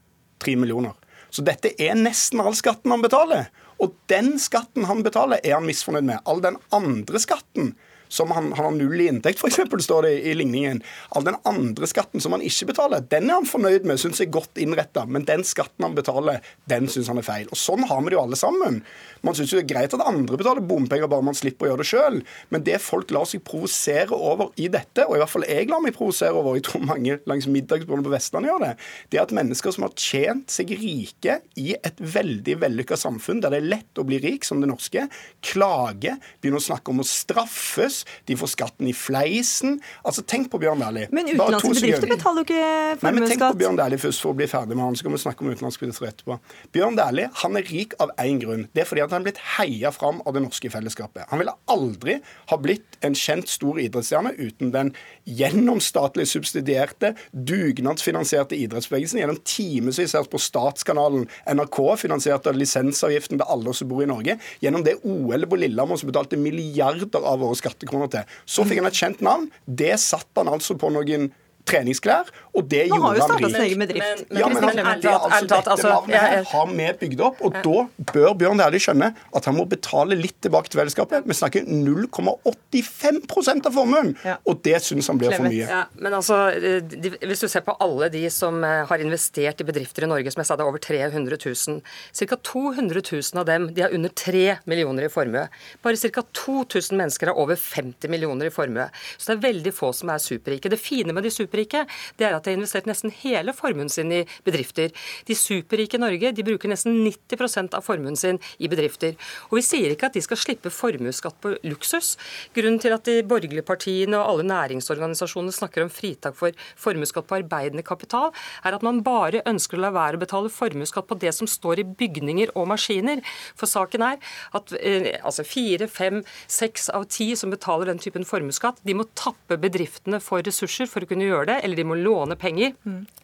3 millioner. Så dette er nesten all skatten han betaler. Og den skatten han betaler, er han misfornøyd med. All den andre skatten som han, han har null i inntekt, f.eks., står det i, ligningen. All den andre skatten som han ikke betaler, den er han fornøyd med, syns jeg er godt innretta. Men den skatten han betaler, den syns han er feil. Og Sånn har vi det jo alle sammen. Man syns det er greit at andre betaler bompenger, bare man slipper å gjøre det sjøl. Men det folk lar seg provosere over i dette, og i hvert fall jeg lar meg provosere over, jeg tror mange langs middagsbordene på Vestlandet gjør det, det er at mennesker som har tjent seg rike i et veldig vellykka samfunn, der det er lett å bli rik, som det norske, klager, begynner å snakke om å straffes, de får skatten i fleisen. Altså, Tenk på Bjørn Dæhlie. Men utenlandske bedrifter betaler jo ikke formuesskatt. Men tenk på Bjørn Dæhlie først, for å bli ferdig med han, så kan vi snakke om utenlandske bedrifter etterpå. Bjørn Dæhlie han er rik av én grunn. Det er fordi at han er blitt heia fram av det norske fellesskapet. Han ville aldri ha blitt en kjent stor idrettsstjerne uten den gjennomstatlig subsidierte, dugnadsfinansierte idrettsbevegelsen gjennom timevis på Statskanalen, NRK finansiert av lisensavgiften til alle som bor i Norge, gjennom det OL på Lillehammer som betalte milliarder av våre skattekroner kroner til. Så fikk han et kjent navn. Det satt han altså på noen treningsklær, og det Nå gjorde han rik. Egen bedrift. Men, ja, men, men, det, altså, dette altså, navnet har vi bygd opp, og da bør Bjørn Dæhlie skjønne at han må betale litt tilbake til fellesskapet. Vi snakker 0,85% av formuen, og det syns han blir for mye. Ja, men altså, de, Hvis du ser på alle de som eh, har investert i bedrifter i Norge, som jeg sa det er over 300 000, ca. 200 000 av dem de har under 3 millioner i formue. Bare ca. 2000 mennesker har over 50 millioner i formue. Så det er veldig få som er superrike. Det fine med de superrike, det er at de har investert nesten hele formuen sin i bedrifter. De superrike i Norge de bruker nesten 90% av formuen sin i bedrifter. Og Vi sier ikke at de skal slippe formuesskatt på luksus. Grunnen til at de borgerlige partiene og alle næringsorganisasjonene snakker om fritak for formuesskatt på arbeidende kapital, er at man bare ønsker å la være å betale formuesskatt på det som står i bygninger og maskiner. For saken er at eh, altså fire, fem, seks av ti som betaler den typen formuesskatt, de må tappe bedriftene for ressurser for å kunne gjøre gjøre det, eller de må låne penger.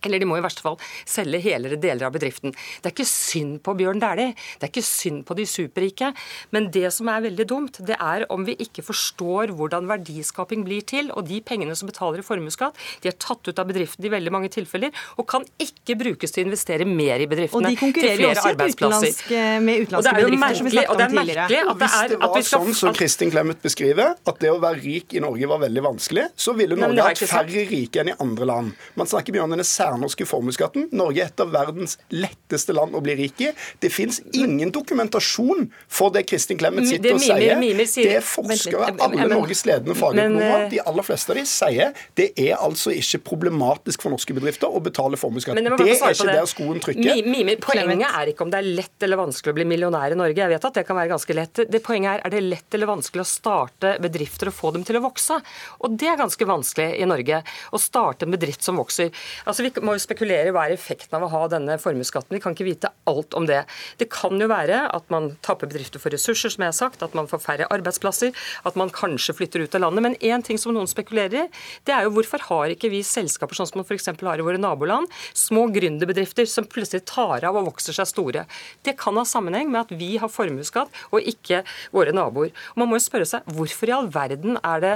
Eller de må i verste fall selge hele eller deler av bedriften. Det er ikke synd på Bjørn Dæhlie, det er ikke synd på de superrike. Men det som er veldig dumt, det er om vi ikke forstår hvordan verdiskaping blir til. Og de pengene som betaler i formuesskatt, de er tatt ut av bedriften i veldig mange tilfeller, og kan ikke brukes til å investere mer i bedriftene. Og de konkurrerer jo også utenlandsk, med utenlandske bedrifter, som vi snakket om tidligere. Og hvis det var sånn som Kristin Clemet beskriver, at det å være rik i Norge var veldig vanskelig, så ville Norge hatt færre rike enn i andre land. Man snakker mye om denne særnorske formuesskatten. Norge er et av verdens letteste land å bli rik i. Det fins ingen dokumentasjon for det Kristin Clemet sitter og sier. Det er forskere, alle Norges ledende fagøkonomer, de aller fleste av de sier det er altså ikke problematisk for norske bedrifter å betale formuesskatt. Det er ikke der skoen trykker. Poenget er ikke om det er lett eller vanskelig å bli millionær i Norge. Jeg vet at det kan være ganske lett. Det Poenget er er det lett eller vanskelig å starte bedrifter og få dem til å vokse. Og det er ganske vanskelig i Norge. Å starte en bedrift som vokser. Altså Vi må jo spekulere hva er effekten av å ha denne formuesskatten. Vi kan ikke vite alt om det. Det kan jo være at man tapper bedrifter for ressurser, som jeg har sagt, at man får færre arbeidsplasser, at man kanskje flytter ut av landet. Men én ting som noen spekulerer i, det er jo hvorfor har ikke vi selskaper sånn som man f.eks. har i våre naboland, små gründerbedrifter som plutselig tar av og vokser seg store. Det kan ha sammenheng med at vi har formuesskatt og ikke våre naboer. Og Man må jo spørre seg hvorfor i all verden er det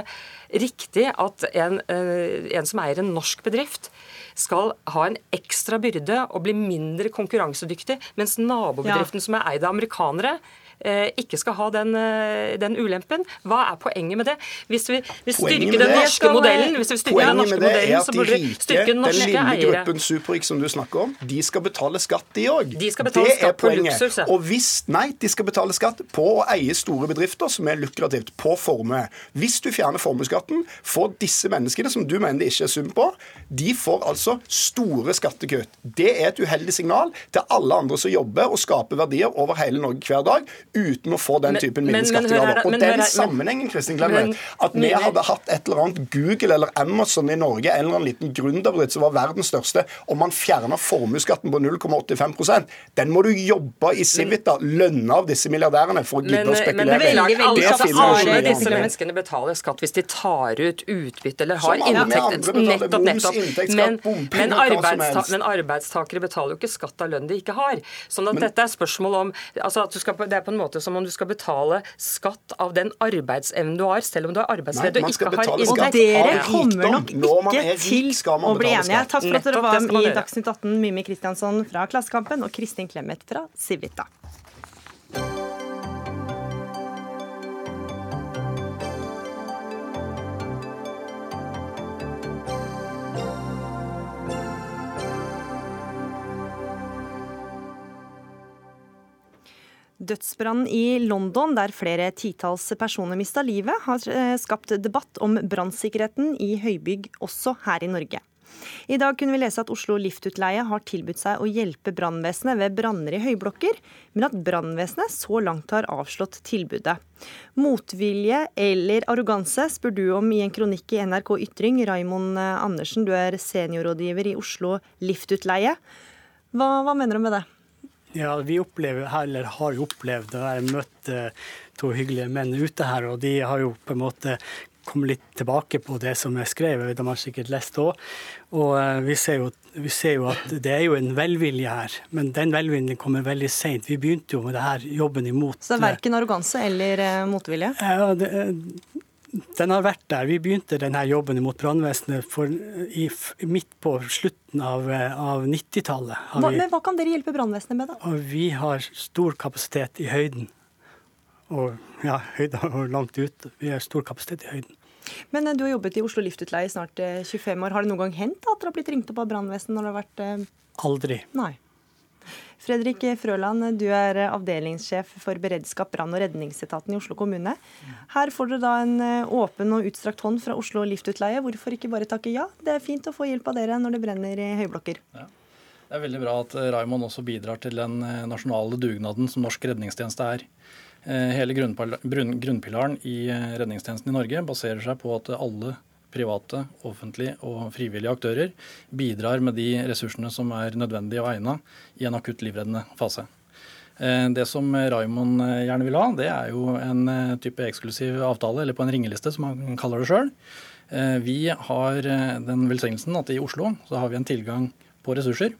riktig at en, eh, en som eier en norsk bedrift, skal ha en ekstra byrde og bli mindre konkurransedyktig, mens nabobedriften ja. som er eid av amerikanere, ikke skal ha den, eh, den, ulempen. Hva er poenget med det? Hvis vi vil styrke den norske modellen, hvis vi styrker den norske modellen, så burde vi styrke norske eiere. Den lille gruppen superrik som du snakker om, de skal betale skatt, de òg. De skal betale skatt på luksus. Og hvis, nei, de skal betale skatt på å eie store bedrifter, som er lukrativt, på formue. Hvis du fjerner formuesskatten, får disse menneskene, som du mener det ikke er sum på, de får altså store skattekutt. Det er et uheldig signal til alle andre som jobber og skaper verdier over hele Norge hver dag uten å få den typen minneskattgaver. Og den sammenhengen, Kristin Clemet, at vi hadde hatt et eller annet Google eller Amazon i Norge, en eller annen liten gründerbedrift som var verdens største, og man fjerna formuesskatten på 0,85% den må du jobbe i Civita, lønne av disse milliardærene for å gidde å spekulere. Men, men det alle disse menneskene betaler skatt hvis de tar ut utbytte eller har inntekt. Nettopp, nettopp. Men, men, arbeidsta men, arbeidstakere betaler jo ikke skatt av lønn de ikke har. Sånn at men, dette er spørsmål om altså at du skal, Det er på en måte som om du skal betale skatt av den arbeidsevnen du har, selv om du er arbeidsledig og ikke har inntekt. Og dere kommer nok ikke til å bli enige. Takk for at dere var med i Dagsnytt 18, Mimmi Kristiansson fra Klassekampen og Kristin Clemet fra Civita. Dødsbrannen i London, der flere titalls personer mista livet, har eh, skapt debatt om brannsikkerheten i høybygg også her i Norge. I dag kunne vi lese at Oslo Liftutleie har tilbudt seg å hjelpe brannvesenet ved branner i høyblokker, men at brannvesenet så langt har avslått tilbudet. Motvilje eller arroganse spør du om i en kronikk i NRK Ytring. Raimond Andersen, du er seniorrådgiver i Oslo Liftutleie. Hva, hva mener du med det? Ja, vi opplever, eller har jo opplevd og Jeg møtte møtt to hyggelige menn ute her, og de har jo på en måte kommet litt tilbake på det som er skrevet. De har sikkert lest òg. Og uh, vi, ser jo, vi ser jo at det er jo en velvilje her, men den velviljen kommer veldig seint. Vi begynte jo med det her jobben imot Så det er verken arroganse eller uh, motvilje? Ja, det, den har vært der. Vi begynte denne jobben mot brannvesenet midt på slutten av, av 90-tallet. Men hva kan dere hjelpe brannvesenet med, da? vi har stor kapasitet i høyden. Og ja, høyden og langt ut. Vi har stor kapasitet i høyden. Men eh, du har jobbet i Oslo Liftutleie i snart 25 eh, år. Har det noen gang hendt at dere har blitt ringt opp av brannvesenet når det har vært eh... Aldri. Nei. Fredrik Frøland, du er avdelingssjef for beredskap, brann- og redningsetaten i Oslo kommune. Her får dere da en eh, åpen og utstrakt hånd fra Oslo Liftutleie. Hvorfor ikke bare takke ja? Det er fint å få hjelp av dere når det brenner i høyblokker. Ja. Det er veldig bra at eh, Raymond også bidrar til den eh, nasjonale dugnaden som norsk redningstjeneste er. Hele grunnpilaren i redningstjenesten i Norge baserer seg på at alle private, offentlige og frivillige aktører bidrar med de ressursene som er nødvendige og egna i en akutt livreddende fase. Eh, det som Raymond gjerne vil ha, det er jo en type eksklusiv avtale, eller på en ringeliste, som han kaller det sjøl. Vi har den velsignelsen at i Oslo så har vi en tilgang på ressurser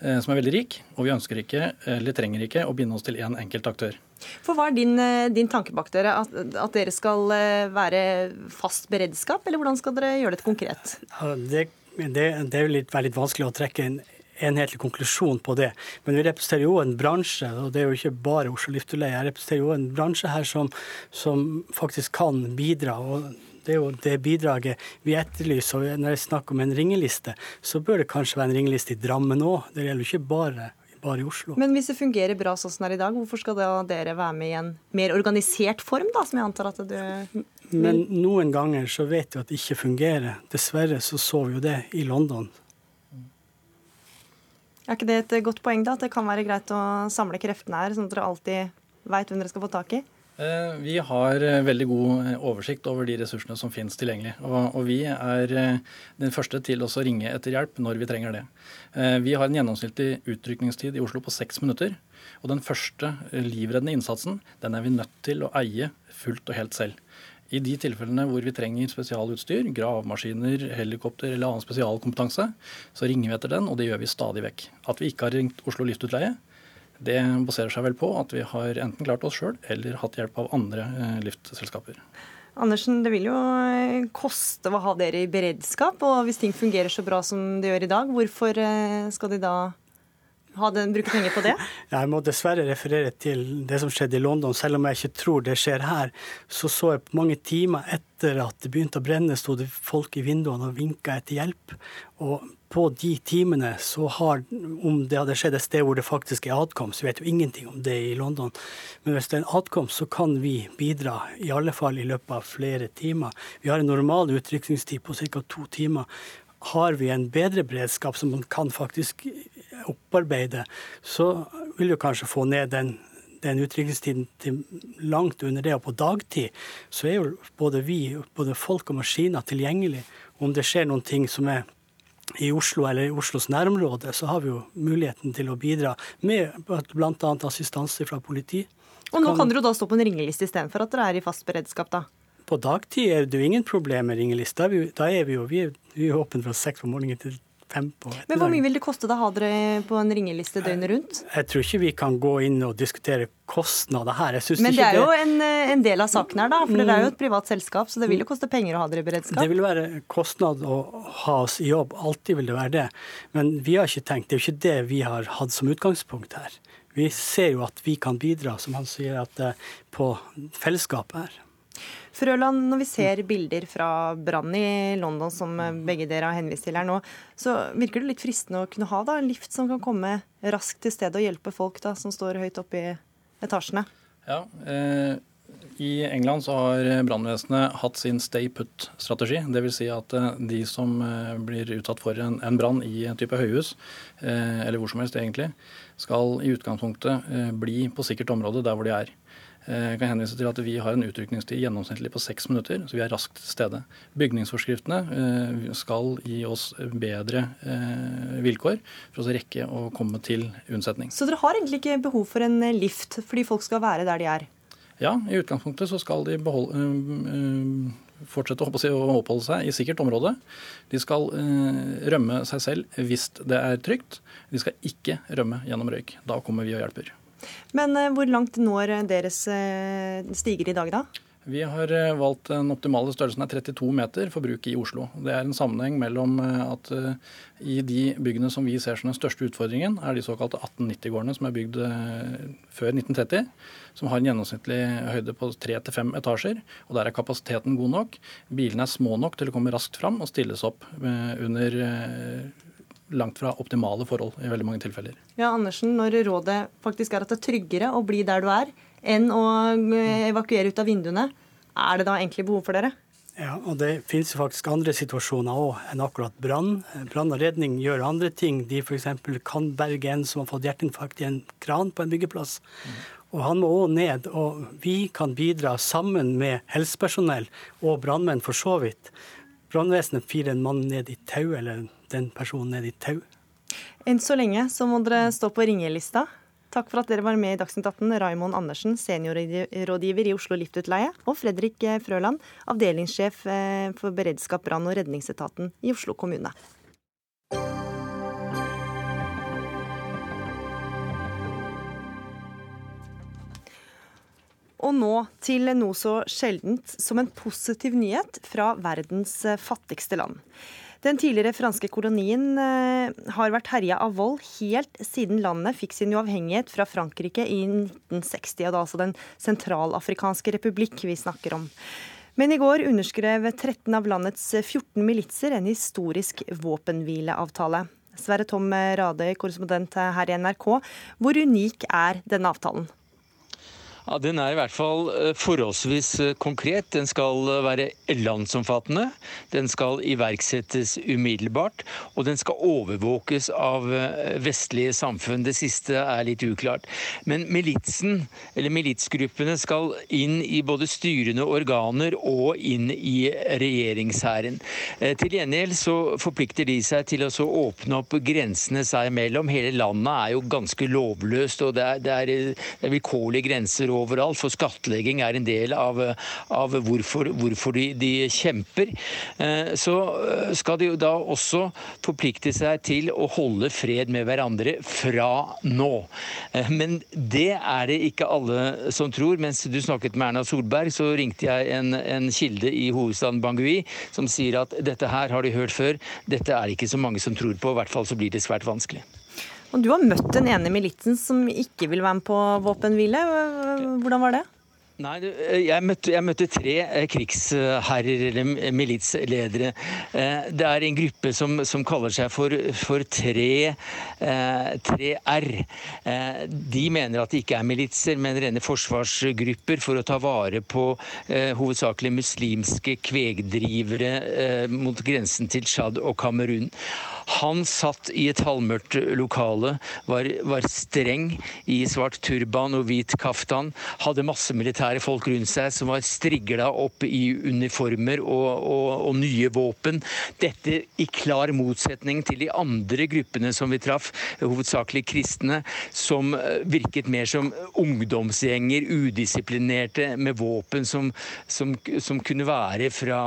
som er veldig rik, og vi ønsker ikke, eller trenger ikke, å binde oss til én en enkelt aktør. For Hva er din, din tanke bak dere? At, at, dere skal være fast beredskap, eller hvordan skal dere gjøre dette konkret? Det, det, det, er jo litt, vanskelig å trekke en enhetlig konklusjon på det. Men vi representerer jo en bransje, og det er jo ikke bare Oslo Luftleie. Jeg representerer jo en bransje her som, som, faktisk kan bidra. og det er jo det bidraget vi etterlyser. og Når jeg snakker om en ringeliste, så bør det kanskje være en ringeliste i Drammen òg. Det gjelder jo ikke bare, bare i Oslo. Men hvis det fungerer bra sånn som det er i dag, hvorfor skal da dere være med i en mer organisert form, da, som jeg antar at du Men noen ganger så vet vi at det ikke fungerer. Dessverre så så vi jo det i London er ikke det et godt poeng, da? At det kan være greit å samle kreftene her, sånn at dere alltid veit hvem dere skal få tak i? Eh, vi har eh, veldig god eh, oversikt over de ressursene som finnes tilgjengelig. Og, vi er den første til å ringe etter hjelp når vi trenger det. Vi har en gjennomsnittlig utrykningstid i Oslo på seks minutter. Og den første livreddende innsatsen den er vi nødt til å eie fullt og helt selv. I de tilfellene hvor vi trenger spesialutstyr, gravemaskiner, helikopter eller annen spesialkompetanse, så ringer vi etter den, og det gjør vi stadig vekk. At vi ikke har ringt Oslo Luftutleie, det baserer seg vel på at vi har enten klart oss sjøl eller hatt hjelp av andre liftselskaper. Andersen, det vil jo eh, koste å ha dere i beredskap. Og hvis ting fungerer så bra som det gjør i dag, hvorfor eh, skal de da den, brukt penger på det? Jeg må dessverre referere til det som skjedde i London. Selv om jeg ikke tror det skjer her, så så jeg mange timer etter at det begynte å brenne, sto det folk i vinduene og vinka etter hjelp. Og på de timene så har, om det hadde skjedd et sted hvor det faktisk er adkomst, vi vet jo ingenting om det i London, men hvis det er en adkomst, så kan vi bidra, i alle fall i løpet av flere timer. Vi har en normal utrykningstid på ca. to timer har vi en bedre beredskap som man kan faktisk opparbeide, så vil vi kanskje få ned den, den utrykningstiden til langt under det. Og på dagtid så er jo både vi, både folk og maskiner tilgjengelig. Om det skjer noen ting som er i Oslo eller i Oslos nærområde, så har vi jo muligheten til å bidra med bl.a. assistanse fra politi. Og nå kan dere jo da stå på en ringeliste istedenfor at dere er i fast beredskap, da? På dagtid er det jo ingen problem med ringeliste. Da er vi jo vi er, vi er åpne fra seks om morgenen til ettermiddagen. Men hvor mye vil det koste å ha dere på en ringeliste døgnet rundt? Jeg, jeg, tror ikke vi kan gå inn og diskutere kostnader her. Men det er jo en, en, del av saken her, da. For dere er jo et privat selskap, så det vil jo koste penger å ha dere i beredskap? Det vil være kostnad å ha oss i jobb. Alltid vil det være det. Men vi har ikke tenkt, det er jo ikke det vi har hatt som utgangspunkt her. Vi ser jo at vi kan bidra, som han sier, at, eh, på fellesskapet her. Frøland, når vi ser bilder fra brannen i London, som begge dere har henvist til her nå, så virker det litt fristende å kunne ha da, en lift som kan komme raskt til stedet og hjelpe folk da, som står høyt oppe i etasjene? Ja, eh, I England så har brannvesenet hatt sin stay put-strategi. Dvs. Si at eh, de som eh, blir utsatt for en, en brann i en type høyhus, eh, eller hvor som helst egentlig, skal i utgangspunktet bli på sikkert område der hvor de er. Eh, jeg kan henvise til at Vi har en utrykningstid gjennomsnittlig på seks minutter, så vi er raskt til stede. Bygningsforskriftene eh, skal gi oss bedre eh, vilkår for å rekke å komme til unnsetning. Så dere har egentlig ikke behov for en lift fordi folk skal være der de er? Ja, i utgangspunktet så skal de beholde, fortsette å oppholde seg i sikkert område. De skal rømme seg selv hvis det er trygt. De skal ikke rømme gjennom røyk. Da kommer vi og hjelper. Men eh, hvor langt når deres eh, stiger i dag, da? Vi har eh, valgt den optimale størrelsen er 32 meter for bruk i Oslo. Det er en sammenheng mellom at i de byggene som vi ser som den største utfordringen, er de såkalte 1890-gårdene som er bygd før 1930. Som har en gjennomsnittlig høyde på tre til fem etasjer. og Der er kapasiteten god nok. Bilene er små nok til å komme raskt fram og stilles opp under langt fra optimale forhold i veldig mange tilfeller. Ja, Andersen, Når rådet faktisk er at det er tryggere å bli der du er, enn å eh, evakuere ut av vinduene, er det da egentlig behov for dere? Ja, og Det finnes jo faktisk andre situasjoner òg enn akkurat brann. Brann og redning gjør andre ting. De f.eks. kan berge en som har fått hjerteinfarkt i en kran på en byggeplass. Mm. Og Han må òg ned. og Vi kan bidra sammen med helsepersonell og brannmenn for så vidt. Brannvesenet firer en mann ned i tau, eller den personen ned i tau. Enn så lenge så må dere stå på ringelista. Takk for at dere var med i Dagsnytt 18, Raimond Andersen, seniorrådgiver i Oslo Liftutleie, og Fredrik Frøland, avdelingssjef eh, for beredskap, brann og redningsetaten i Oslo kommune. Og nå til noe så sjeldent som en positiv nyhet fra verdens fattigste land. Den tidligere franske kolonien eh, har vært herja av vold helt siden landet fikk sin uavhengighet fra Frankrike i 1960. Og det altså Den sentralafrikanske republikk vi snakker om. Men i går underskrev 13 av landets 14 militser en historisk våpenhvileavtale. Sverre Tom Radøy, korrespondent her i NRK. Hvor unik er denne avtalen? Ja, Den er i hvert fall eh, forholdsvis eh, konkret. Den skal eh, være landsomfattende. Den skal iverksettes umiddelbart. Og den skal overvåkes av vestlige samfunn. Det siste er litt uklart. Men militsen, eller militsgruppene, skal inn i både styrende organer og inn i regjeringshæren. Til gjengjeld så forplikter de seg til å åpne opp grensene seg imellom. Hele landet er jo ganske lovløst, og det er, det er, det er vilkårlige grenser overalt, for skattlegging er en del av, av hvorfor, hvorfor de, de, kjemper. Eh, så eh, skal de jo da også forplikte seg til å holde fred med hverandre fra nå. Eh, men det er det ikke alle som tror. Mens du snakket med Erna Solberg, så ringte jeg en, en kilde i hovedstaden Bangui som sier at dette her har de hørt før, dette er det ikke så mange som tror på, i hvert fall så blir det svært vanskelig. Og Du har møtt den ene militsen som ikke vil være med på våpenhvile. Hvordan var det? Nei, jeg møtte, jeg møtte, tre eh, krigsherrer eller militsledere. Eh, det er en gruppe som, som kaller seg for, for 3, 3R. Eh, de mener at det ikke er militser, men rene forsvarsgrupper for å ta vare på hovedsakelig muslimske kvegdrivere mot grensen til Tsjad og Kamerun. Han satt i et halvmørkt lokale, var, var, streng i svart turban og hvit kaftan, hadde masse militære folk rundt seg som var strigla opp i uniformer og, og, og, nye våpen. Dette i klar motsetning til de andre gruppene som vi traff, hovedsakelig kristne, som eh, virket mer som ungdomsgjenger, udisiplinerte, med våpen som, som, som kunne være fra,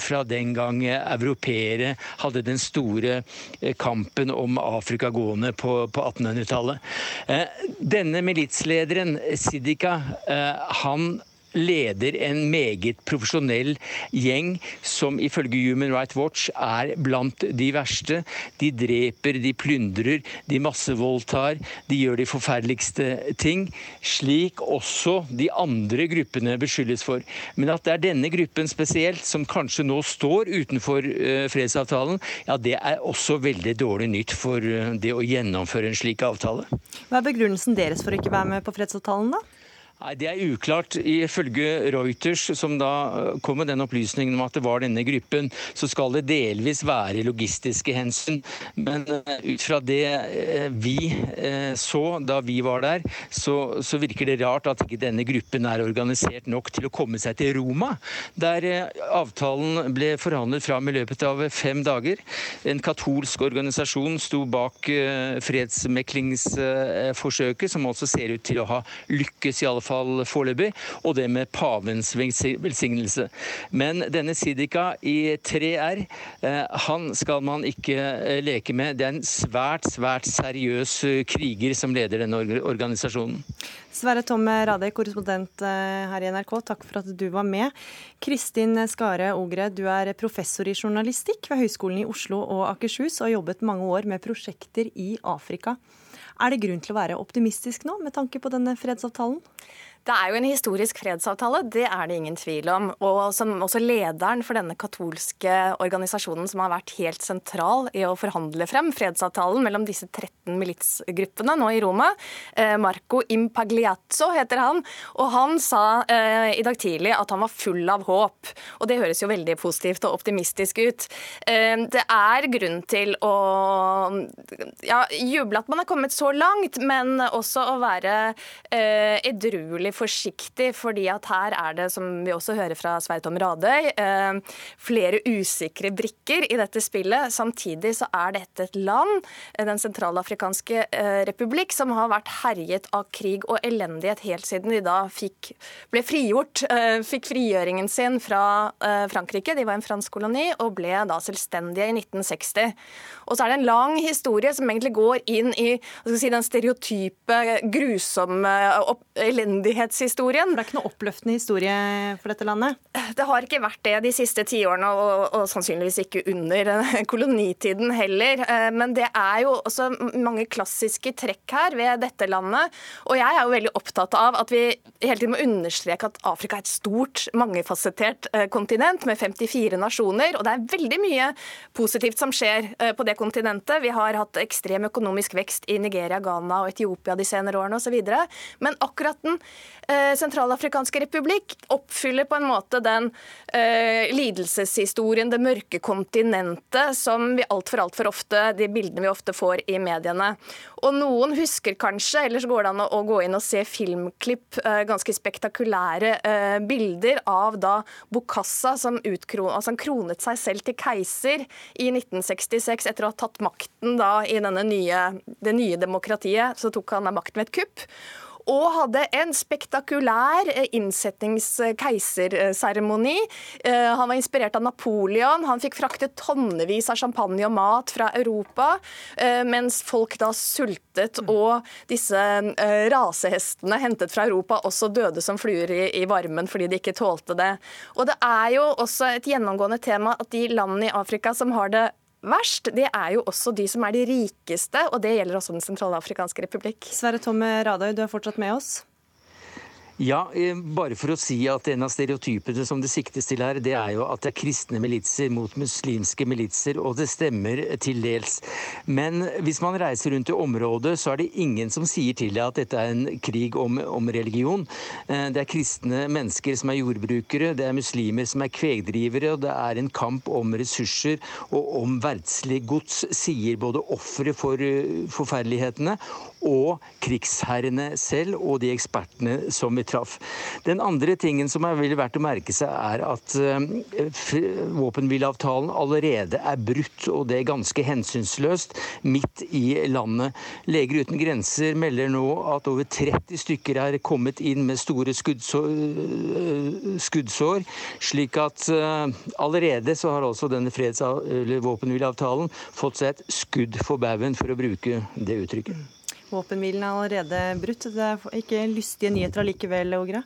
fra den gang europeere hadde den store kampen om Afrika gående på, på 1800-tallet. Eh, denne militslederen, Sidika, eh, han leder en meget profesjonell gjeng som ifølge Human Rights Watch er blant de verste. De dreper, de plyndrer, de massevoldtar, de gjør de forferdeligste ting. Slik også de andre gruppene beskyldes for. Men at det er denne gruppen spesielt som kanskje nå står utenfor uh, fredsavtalen, ja det er også veldig dårlig nytt for uh, det å gjennomføre en slik avtale. Hva er begrunnelsen deres for å ikke være med på fredsavtalen, da? Nei, Det er uklart. Ifølge Reuters, som da eh, kom med den opplysningen om at det var denne gruppen, så skal det delvis være logistiske hensyn. Men eh, ut fra det eh, vi så da vi var der, så, så, virker det rart at ikke denne gruppen er organisert nok til å komme seg til Roma, der avtalen ble forhandlet fram i løpet av fem dager. En katolsk organisasjon sto bak fredsmeklingsforsøket, som også ser ut til å ha lykkes, i alle fall fall foreløpig, og det med pavens velsignelse. Men denne Sidika i 3R, eh, han skal man ikke eh, leke med. Det er en svært, svært seriøs eh, kriger som leder denne organisasjonen. Sverre Tom Rade, korrespondent her i NRK, takk for at du var med. Kristin Skare Ogre, du er professor i journalistikk ved Høgskolen i Oslo og Akershus, og har jobbet mange år med prosjekter i Afrika. Er det grunn til å være optimistisk nå, med tanke på denne fredsavtalen? Det er jo en historisk fredsavtale, det er det ingen tvil om. Og som også lederen for denne katolske organisasjonen som har vært helt sentral i å forhandle frem fredsavtalen mellom disse 13 militsgruppene nå i Roma, eh, Marco Impagliazzo heter han, og han sa eh, i dag tidlig at han var full av håp. Og det høres jo veldig positivt og optimistisk ut. Eh, det er grunn til å ja, juble at man er kommet så langt, men også å være edruelig forsiktig, fordi at her er det, som vi også hører fra Sverre Tom Radøy, eh, flere usikre brikker i dette spillet. Samtidig så er dette et land, eh, Den sentralafrikanske republikk, som har vært herjet av krig og elendighet helt siden de da fikk, ble frigjort, fikk frigjøringen sin fra Frankrike. De var en fransk koloni og ble da selvstendige i 1960. Og så er det en lang historie som egentlig går inn i si, den stereotype, grusomme elendighetshistorien. Det er ikke noe oppløftende historie for dette landet? Det har ikke vært det de siste tiårene, og, og sannsynligvis ikke under kolonitiden heller. Eh, men det er jo også mange klassiske trekk her ved dette landet. Og jeg er jo veldig opptatt av at vi hele tiden må understreke at Afrika er et stort, mangefasettert eh, kontinent med 54 nasjoner. Og det er veldig mye positivt som skjer eh, på det kontinentet. Vi har hatt ekstrem økonomisk vekst i Nigeria, Ghana og Etiopia de senere årene osv. Men akkurat den eh, sentralafrikanske republikk oppfyller på en måte den eh, lidelseshistorien, det mørke kontinentet, som vi altfor altfor ofte, de bildene vi ofte får i mediene. Og noen husker kanskje, eller så går det an å gå inn og se filmklipp, eh, ganske spektakulære eh, bilder av da Bokassa, som, utkron, altså kronet seg selv til keiser i 1966 etter å ha tatt makten da i nye, det nye demokratiet. Så tok han makten med et kupp og hadde en spektakulær innsettingskeiserseremoni. Eh, han var inspirert av Napoleon. Han fikk fraktet tonnevis av champagne og mat fra Europa, eh, mens folk da sultet og disse rasehestene hentet fra Europa også døde som fluer i varmen fordi de ikke tålte det. Og det er jo også et gjennomgående tema at de landene i Afrika som har det verst, det er jo også de som er de rikeste, og det gjelder også Den sentralafrikanske republikk. Sverre Tomme Radøy, du er fortsatt med oss. Ja, eh, bare for å si at en av stereotypene som det siktes til her, det er jo at det er kristne militser mot muslimske militser, og det stemmer til dels. Men hvis man reiser rundt i området, så er det ingen som sier til deg at dette er en krig om, om religion. Eh, det er kristne mennesker som er jordbrukere, det er muslimer som er kvegdrivere, og det er en kamp om ressurser og om verdslig gods, sier både ofre for eh, forferdelighetene og krigsherrene selv og de ekspertene som vi traff. Den andre tingen som er veldig verdt å merke seg, er at uh, våpenhvileavtalen allerede er brutt, og det er ganske hensynsløst midt i landet. Leger uten grenser melder nå at over 30 stykker er kommet inn med store skuddsår, uh, skuddsår slik at uh, allerede så har altså denne freds- eller våpenhvileavtalen fått seg et skudd for baugen, for å bruke det uttrykket. Våpenhvilen er allerede brutt. Det er ikke lystige nyheter allikevel, Ågra?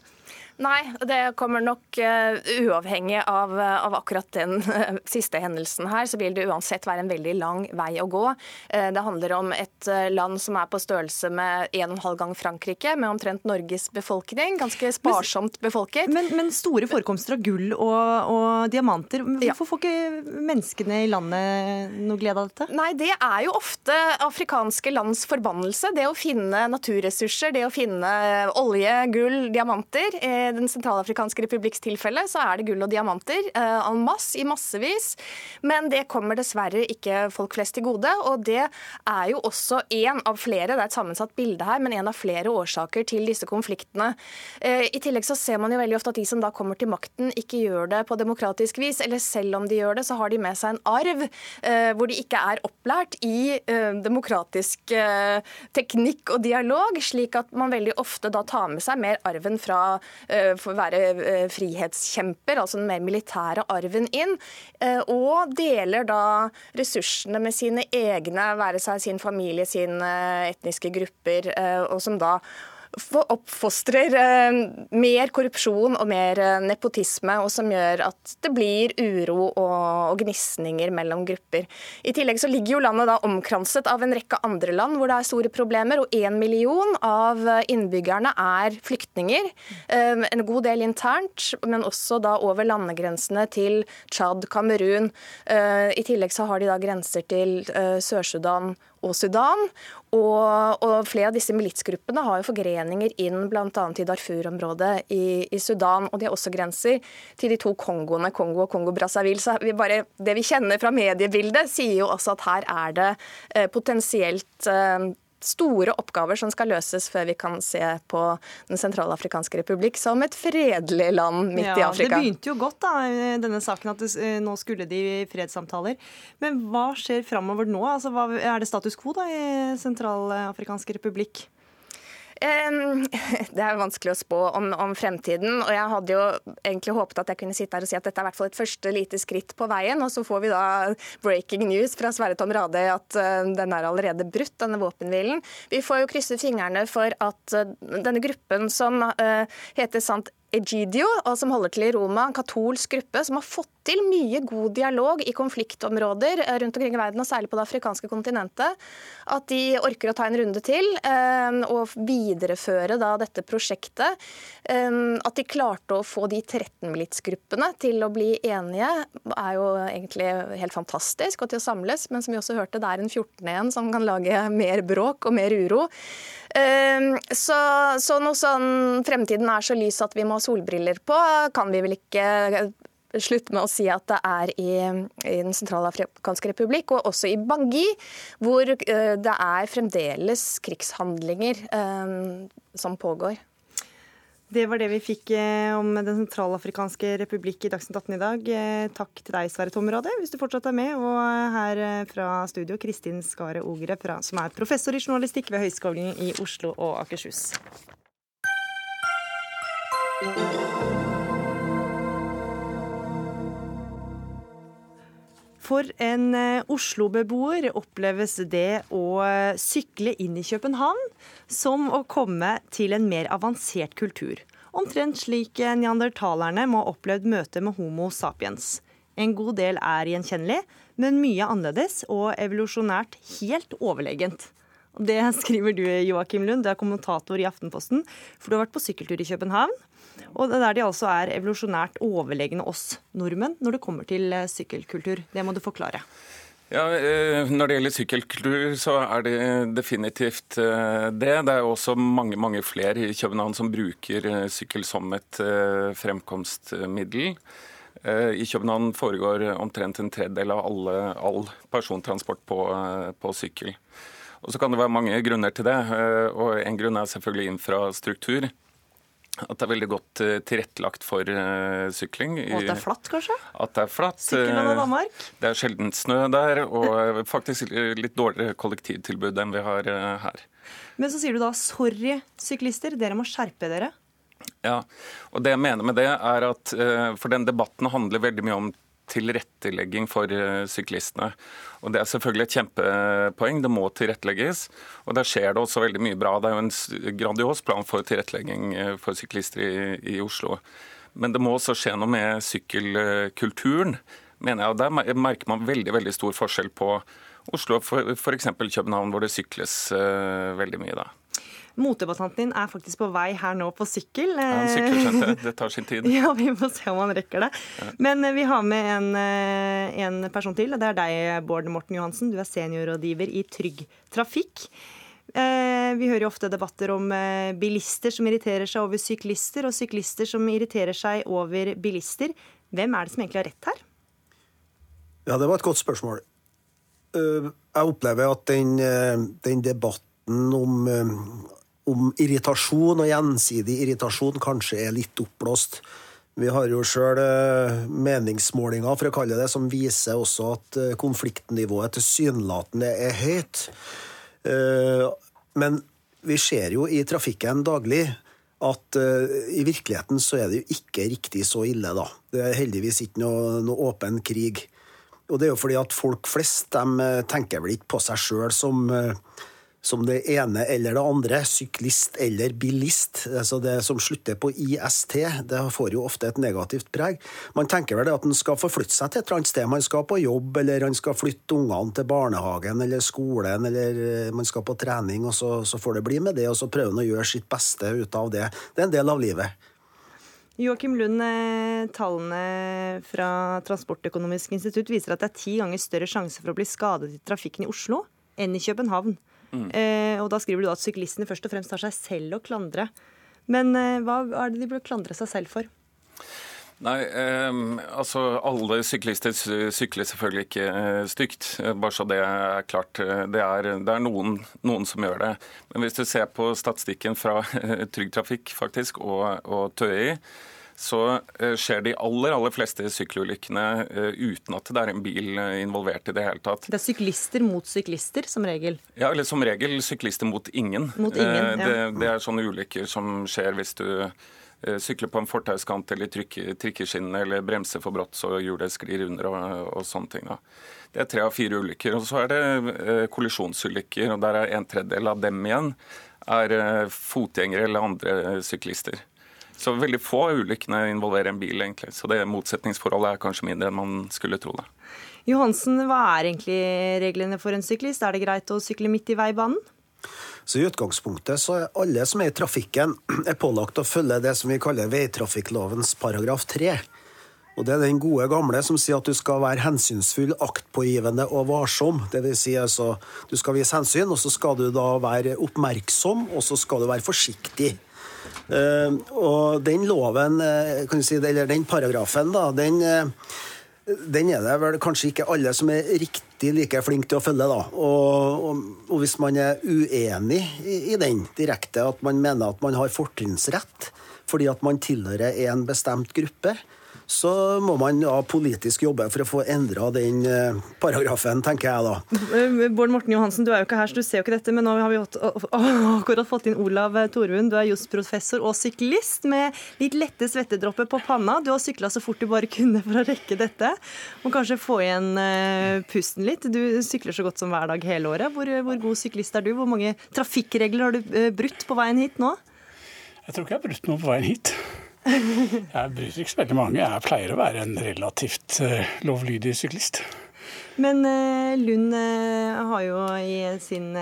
Nei, det kommer nok uh, uavhengig av, av, akkurat den uh, siste hendelsen her, så vil det uansett være en veldig lang vei å gå. Uh, det handler om et land som er på størrelse med 1,5 gang Frankrike, med omtrent Norges befolkning. Ganske sparsomt befolket. Men, men store forekomster av gull og, og diamanter. Hvorfor ja. får ikke menneskene i landet noe glede av dette? Nei, det er jo ofte afrikanske lands forbannelse. Det å finne naturressurser, det å finne olje, gull, diamanter den sentralafrikanske republikks tilfelle så er det gull og diamanter eh, en masse, i massevis. Men det kommer dessverre ikke folk flest til gode. Og det er jo også en av flere, det er et sammensatt bilde her, men en av flere årsaker til disse konfliktene. Eh, I tillegg så ser man jo veldig ofte at de som da kommer til makten, ikke gjør det på demokratisk vis. Eller selv om de gjør det, så har de med seg en arv eh, hvor de ikke er opplært i demokratisk teknikk og dialog, slik at man veldig ofte da tar med seg mer arven fra Eh, være eh, frihetskjemper, altså den mer militære arven, inn. Eh, og deler da ressursene med sine egne, være seg sin familie, sine etniske grupper, og som da oppfostrer eh, mer korrupsjon og mer eh, nepotisme, og som gjør at det blir uro og gnisninger mellom grupper. I tillegg så ligger jo landet da omkranset av en rekke andre land hvor det er store problemer, og én million av innbyggerne er flyktninger. Eh, en god del internt, men også da over landegrensene til Tsjad, Kamerun. I tillegg så har de da grenser til Sør-Sudan og Sudan. Og, og, flere av disse militsgruppene har jo forgreninger inn bl.a. i Darfur-området i, i, Sudan. Og de har også grenser til de to Kongoene, Kongo og Kongo-Brazzaville. Så vi bare, det vi kjenner fra mediebildet, sier jo også at her er det eh, potensielt eh, store oppgaver som skal løses før vi kan se på Den sentralafrikanske republikk som et fredelig land midt ja, i Afrika. Det begynte jo godt, da, denne saken, at det, eh, nå skulle de i fredssamtaler. Men hva skjer framover nå? Altså, hva, er det status quo da, i Sentralafrikansk republikk? Det er vanskelig å spå om, om, fremtiden. og Jeg hadde jo egentlig håpet at jeg kunne sitte her og si at dette er hvert fall et første lite skritt på veien. Og så får vi da breaking news fra Sverre Tom Radøy at uh, den er allerede brutt, denne våpenhvilen. Vi får jo krysse fingrene for at uh, denne gruppen som uh, heter Sant Egidio, som holder til i Roma, en katolsk gruppe som har fått til mye god dialog i konfliktområder eh, rundt omkring i verden, og særlig på det afrikanske kontinentet. At de orker å ta en runde til eh, og videreføre da dette prosjektet. Eh, at de klarte å få de 13 militsgruppene til å bli enige, er jo egentlig helt fantastisk, og til å samles. Men som vi også hørte, det er en 14. igjen som kan lage mer bråk og mer uro. Så, så noe sånn fremtiden er så lys at vi må ha solbriller på, kan vi vel ikke slutte med å si at det er i, i Den sentralafrikanske republikk, og også i Bangui, hvor uh, det er fremdeles krigshandlinger uh, som pågår. Det var det vi fikk eh, om Den sentralafrikanske republikk i Dagsnytt 18 i dag. Takk til deg, Sverre Tomrade, hvis du fortsatt er med. Og her fra studio, Kristin Skare Ogre, som er professor i journalistikk ved Høgskolen i Oslo og Akershus. For en eh, Oslo-beboer oppleves det å eh, sykle inn i København som å komme til en mer avansert kultur. Omtrent slik eh, neandertalerne må ha opplevd møtet med Homo sapiens. En god del er gjenkjennelig, men mye annerledes og evolusjonært helt overlegent. Det skriver du, Joakim Lund, du er kommentator i Aftenposten, for du har vært på sykkeltur i København. Og der de altså er evolusjonært overlegne oss nordmenn når det kommer til eh, sykkelkultur. Det må du forklare. Ja, eh, Når det gjelder sykkelkultur, så er det definitivt eh, det. Det er også mange mange flere i København som bruker sykkel som et fremkomstmiddel. I København foregår omtrent en tredjedel av alle, all persontransport på, på sykkel. Og Så kan det være mange grunner til det. og En grunn er selvfølgelig infrastruktur. At det er veldig godt uh, tilrettelagt for uh, sykling. Og at det er flatt, kanskje? At det er flatt. Sykkelland og Danmark? Det er sjelden snø der, og faktisk litt dårligere kollektivtilbud enn vi har her. Men så sier du da sorry, syklister, dere må skjerpe dere. Ja, og det jeg mener med det er at For den debatten handler veldig mye om tilrettelegging for eh, syklistene. Og Det er selvfølgelig et kjempepoeng. Det må tilrettelegges. Og Der skjer det også veldig mye bra. Det er jo en grandios plan for tilrettelegging eh, for syklister i, i Oslo. Men det må også skje noe med sykkelkulturen, mener jeg. Og Der merker man veldig, veldig stor forskjell på Oslo og f.eks. København, hvor det sykles uh, veldig mye. da. Motebattanten din er faktisk på vei her nå på sykkel. Ja, han sykler, skjønte jeg. Det tar sin tid. Ja, vi får se om han rekker det. Ja. Men eh, vi har med en, eh, en, person til. og Det er deg, Bård Morten Johansen. Du er seniorrådgiver i Trygg Trafikk. Eh, vi hører jo ofte debatter om bilister som irriterer seg over syklister, og syklister som irriterer seg over bilister. Hvem er det som egentlig har rett her? Ja, det var et godt spørsmål. Jeg opplever at den, den debatten om om irritasjon og gjensidig irritasjon kanskje er litt oppblåst. Vi har jo sjøl eh, meningsmålinger for å kalle det, som viser også at eh, konfliktnivået tilsynelatende er høyt. Eh, men vi ser jo i trafikken daglig at i virkeligheten så er det jo ikke riktig så ille, da. Det er heldigvis ikke noe, noe åpen krig. Og det er jo fordi at folk flest de tenker vel ikke på seg sjøl som som det ene eller det andre, syklist eller bilist. Altså det som slutter på IST, det får jo ofte et negativt preg. Man tenker vel at en skal forflytte seg til et eller annet sted. Man skal på jobb, eller han skal flytte ungene til barnehagen eller skolen, eller eh, man skal på trening, og så, så får det bli med det, og så prøver han å gjøre sitt beste ut av det. Det er en del av livet. Joakim Lund, eh, tallene fra Transportøkonomisk institutt viser at det er ti ganger større sjanse for å bli skadet i trafikken i Oslo enn i København. Mm. Eh, og da skriver du at syklistene først og fremst har seg selv å klandre. Men eh, hva er det de burde klandre seg selv for? Nei, eh, altså alle syklister sykler selvfølgelig ikke eh, stygt, eh, bare så det er klart. Det er, det er noen, noen, som gjør det. Men hvis du ser på statistikken fra eh, Trygg Trafikk faktisk, og, og TØI, så eh, skjer de aller aller fleste sykkelulykkene eh, uten at det er en bil involvert i det hele tatt. Det er syklister mot syklister, som regel? Ja, eller som regel syklister mot ingen. Mot ingen ja. det, det er sånne ulykker som skjer hvis du sykler sykle på en fortauskant eller trykke, trikkeskinne eller bremse for brått så hjulet sklir under og, og, sånne ting. Da. Det er tre av fire ulykker. Og så er det eh, kollisjonsulykker, og der er en tredjedel av dem igjen er eh, fotgjengere eller andre syklister. Så veldig få av ulykkene involverer en bil, egentlig. Så det motsetningsforholdet er kanskje mindre enn man skulle tro det. Johansen, hva er egentlig reglene for en syklist? Er det greit å sykle midt i veibanen? Så I utgangspunktet så er alle som er i trafikken, er pålagt å følge det som vi kaller veitrafikklovens paragraf 3. Og Det er den gode gamle som sier at du skal være hensynsfull, aktpågivende og varsom. Det vil si altså, Du skal vise hensyn, og så skal du da være oppmerksom, og så skal du være forsiktig. Uh, og den loven, kan si, eller den paragrafen, da, den uh, den er det vel kanskje ikke alle som er riktig like flinke til å følge. da. Og, og, og hvis man er uenig i, i, den direkte, at man mener at man har fortrinnsrett fordi at man tilhører en bestemt gruppe, så må man ja, politisk jobbe for å få endra den eh, paragrafen, tenker jeg da. Eh, Bård Morten Johansen, du er jo ikke her, så du ser jo ikke dette, men nå har vi akkurat fått inn Olav Torvund. Du er jusprofessor og syklist med litt lette svettedropper på panna. Du har sykla så fort du bare kunne for å rekke dette. og kanskje få igjen pusten litt. Du sykler så godt som hver dag hele året. Hvor, hvor god syklist er du? Hvor mange trafikkregler har du brutt på veien hit nå? Jeg tror ikke jeg har brutt noe på veien hit. Jeg bryr ikke så veldig mange. Jeg pleier å være en relativt uh, lovlydig syklist. Men uh, Lund uh, har jo i sin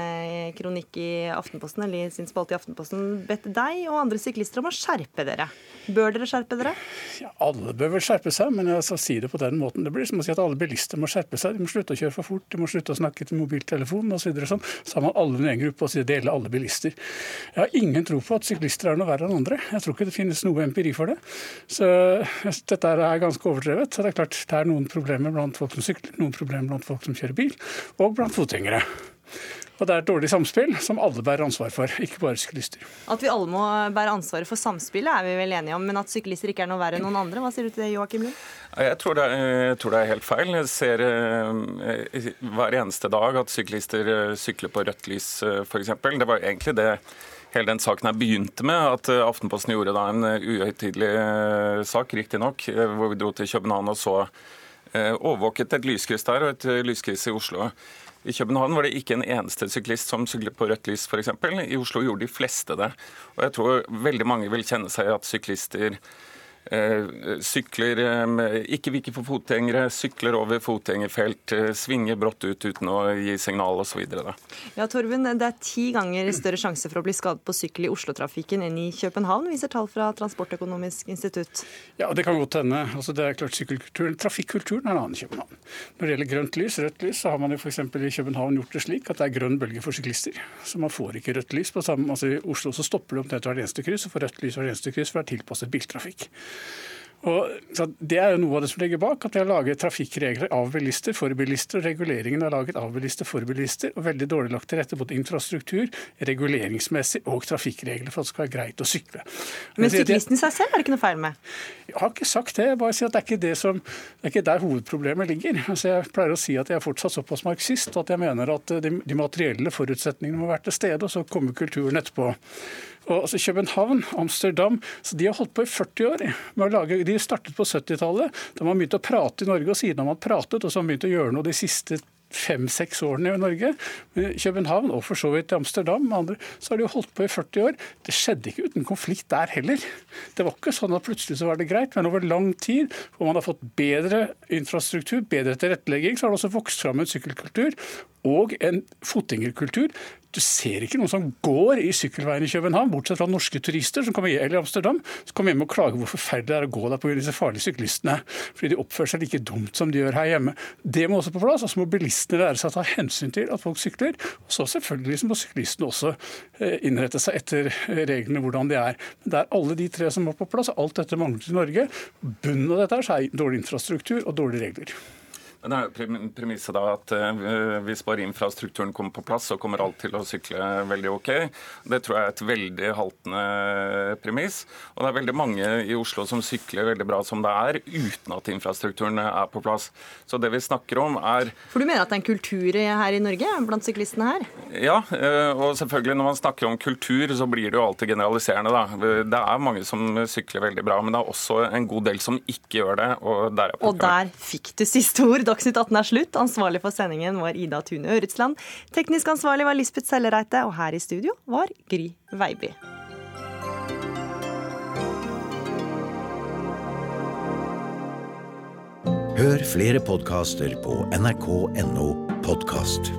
kronikk i Aftenposten, eller i sin spalte i Aftenposten bedt deg og andre syklister om å skjerpe dere. Bør dere skjerpe dere? Ja, Alle bør vel skjerpe seg, men jeg skal si det på den måten. Det blir som å si at alle bilister må skjerpe seg. De må slutte å kjøre for fort, de må slutte å snakke til mobiltelefonen osv. Så, sånn. så har man alle i en gruppe og sier det gjelder alle bilister. Jeg har ingen tro på at syklister er noe verre enn andre. Jeg tror ikke det finnes noe empiri for det. Så dette er ganske overdrevet. Så det er klart det er noen problemer blant folk som sykler, noen problemer blant folk som kjører bil, og blant fotgjengere. Og det er et dårlig samspill som alle bærer ansvar for, ikke bare syklister. At vi alle må bære ansvaret for samspillet er vi vel enige om, men at syklister ikke er noe verre enn noen andre, hva sier du til det, Joakim Lund? Jeg tror, det, jeg tror det er helt feil. Jeg ser uh, hver eneste dag at syklister uh, sykler på rødt lys, uh, eh, f.eks. Det var egentlig det hele den saken her begynte med, at Aftenposten gjorde da en uhøytidelig sak, riktignok, hvor vi dro til København og så overvåket et lyskryss der og et lyskryss i Oslo. I København var det ikke en eneste syklist som syklet på rødt lys, f.eks. I Oslo gjorde de fleste det. Og jeg tror veldig mange vil kjenne seg at syklister Eh, sykler eh, ikke viker for fotgjengere, sykler over fotgjengerfelt, eh, svinger brått ut uten å gi signal osv. Ja, Torben, det er ti ganger større sjanse for å bli skadet på sykkel i Oslo-trafikken enn i København, viser tall fra Transportøkonomisk institutt. Ja, det kan godt hende. Altså, det er klart sykkelkulturen, Trafikkulturen er en annen i København. Når det gjelder grønt lys, rødt lys, så har man jo f.eks. i København gjort det slik at det er grønn bølge for syklister. Så man får ikke rødt lys. på samme, altså I Oslo så stopper det omtrent hvert eneste kryss, og får rødt lys hvert eneste kryss for det er tilpasset biltrafikk. Og, det er jo noe av det som ligger bak, at de har laget trafikkregler av bilister for bilister. og Reguleringen er laget av bilister for bilister, og veldig dårlig lagt til rette både infrastruktur, reguleringsmessig og trafikkregler for at det skal være greit å sykle. Men syklisten seg selv er det ikke noe feil med? Jeg har ikke sagt det. Jeg bare sier at det er ikke, det som, det er ikke der hovedproblemet ligger. Altså jeg pleier å si at jeg er fortsatt såpass marxist at jeg mener at de, de materielle forutsetningene må være til stede, og så kommer kulturen etterpå. Og altså København, Amsterdam så De har holdt på i 40 år. lage, De startet på 70-tallet. Da man begynte å prate i Norge, og siden har man pratet, og så har man begynt å gjøre noe de siste fem-seks årene i Norge. Men København og for så vidt Amsterdam andre, så har de jo holdt på i 40 år. Det skjedde ikke uten konflikt der heller. Det var ikke sånn at plutselig så var det greit, men over lang tid, hvor man har fått bedre infrastruktur, bedre tilrettelegging, så har det også vokst fram en sykkelkultur. Og en fotgjengerkultur. Du ser ikke noen som går i sykkelveien i København, bortsett fra norske turister som kommer hjem i Amsterdam, som kommer hjem og klager hvor forferdelig det er å gå der pga. disse farlige syklistene. Fordi de oppfører seg like dumt som de gjør her hjemme. Det må også på plass. Og så må bilistene lære seg å ta hensyn til at folk sykler. Og så selvfølgelig må syklistene også eh, innrette seg etter reglene hvordan de er. Men det er alle de tre som må på plass. Alt dette mangler i Norge. Bunnen av dette er dårlig infrastruktur og dårlige regler. Men er premisset da at hvis bare infrastrukturen kommer på plass, så kommer alt til å sykle veldig OK. Det tror jeg er et veldig haltende premiss. Og det er veldig mange i Oslo som sykler veldig bra som det er, uten at infrastrukturen er på plass. Så det vi snakker om er For du mener at det er en kultur her i Norge blant syklistene her? Ja, uh, og selvfølgelig når man snakker om kultur, så blir det jo alltid generaliserende, da. Det er mange som sykler veldig bra, men det er også en god del som ikke gjør det. Og der, og der fikk du siste ord. Dagsnytt 18 er slutt. Ansvarlig for sendingen var Ida Tune Øretsland. Teknisk ansvarlig var Lisbeth Sellereite, og her i studio var Gry Veiby. Hør flere podkaster på nrk.no podkast.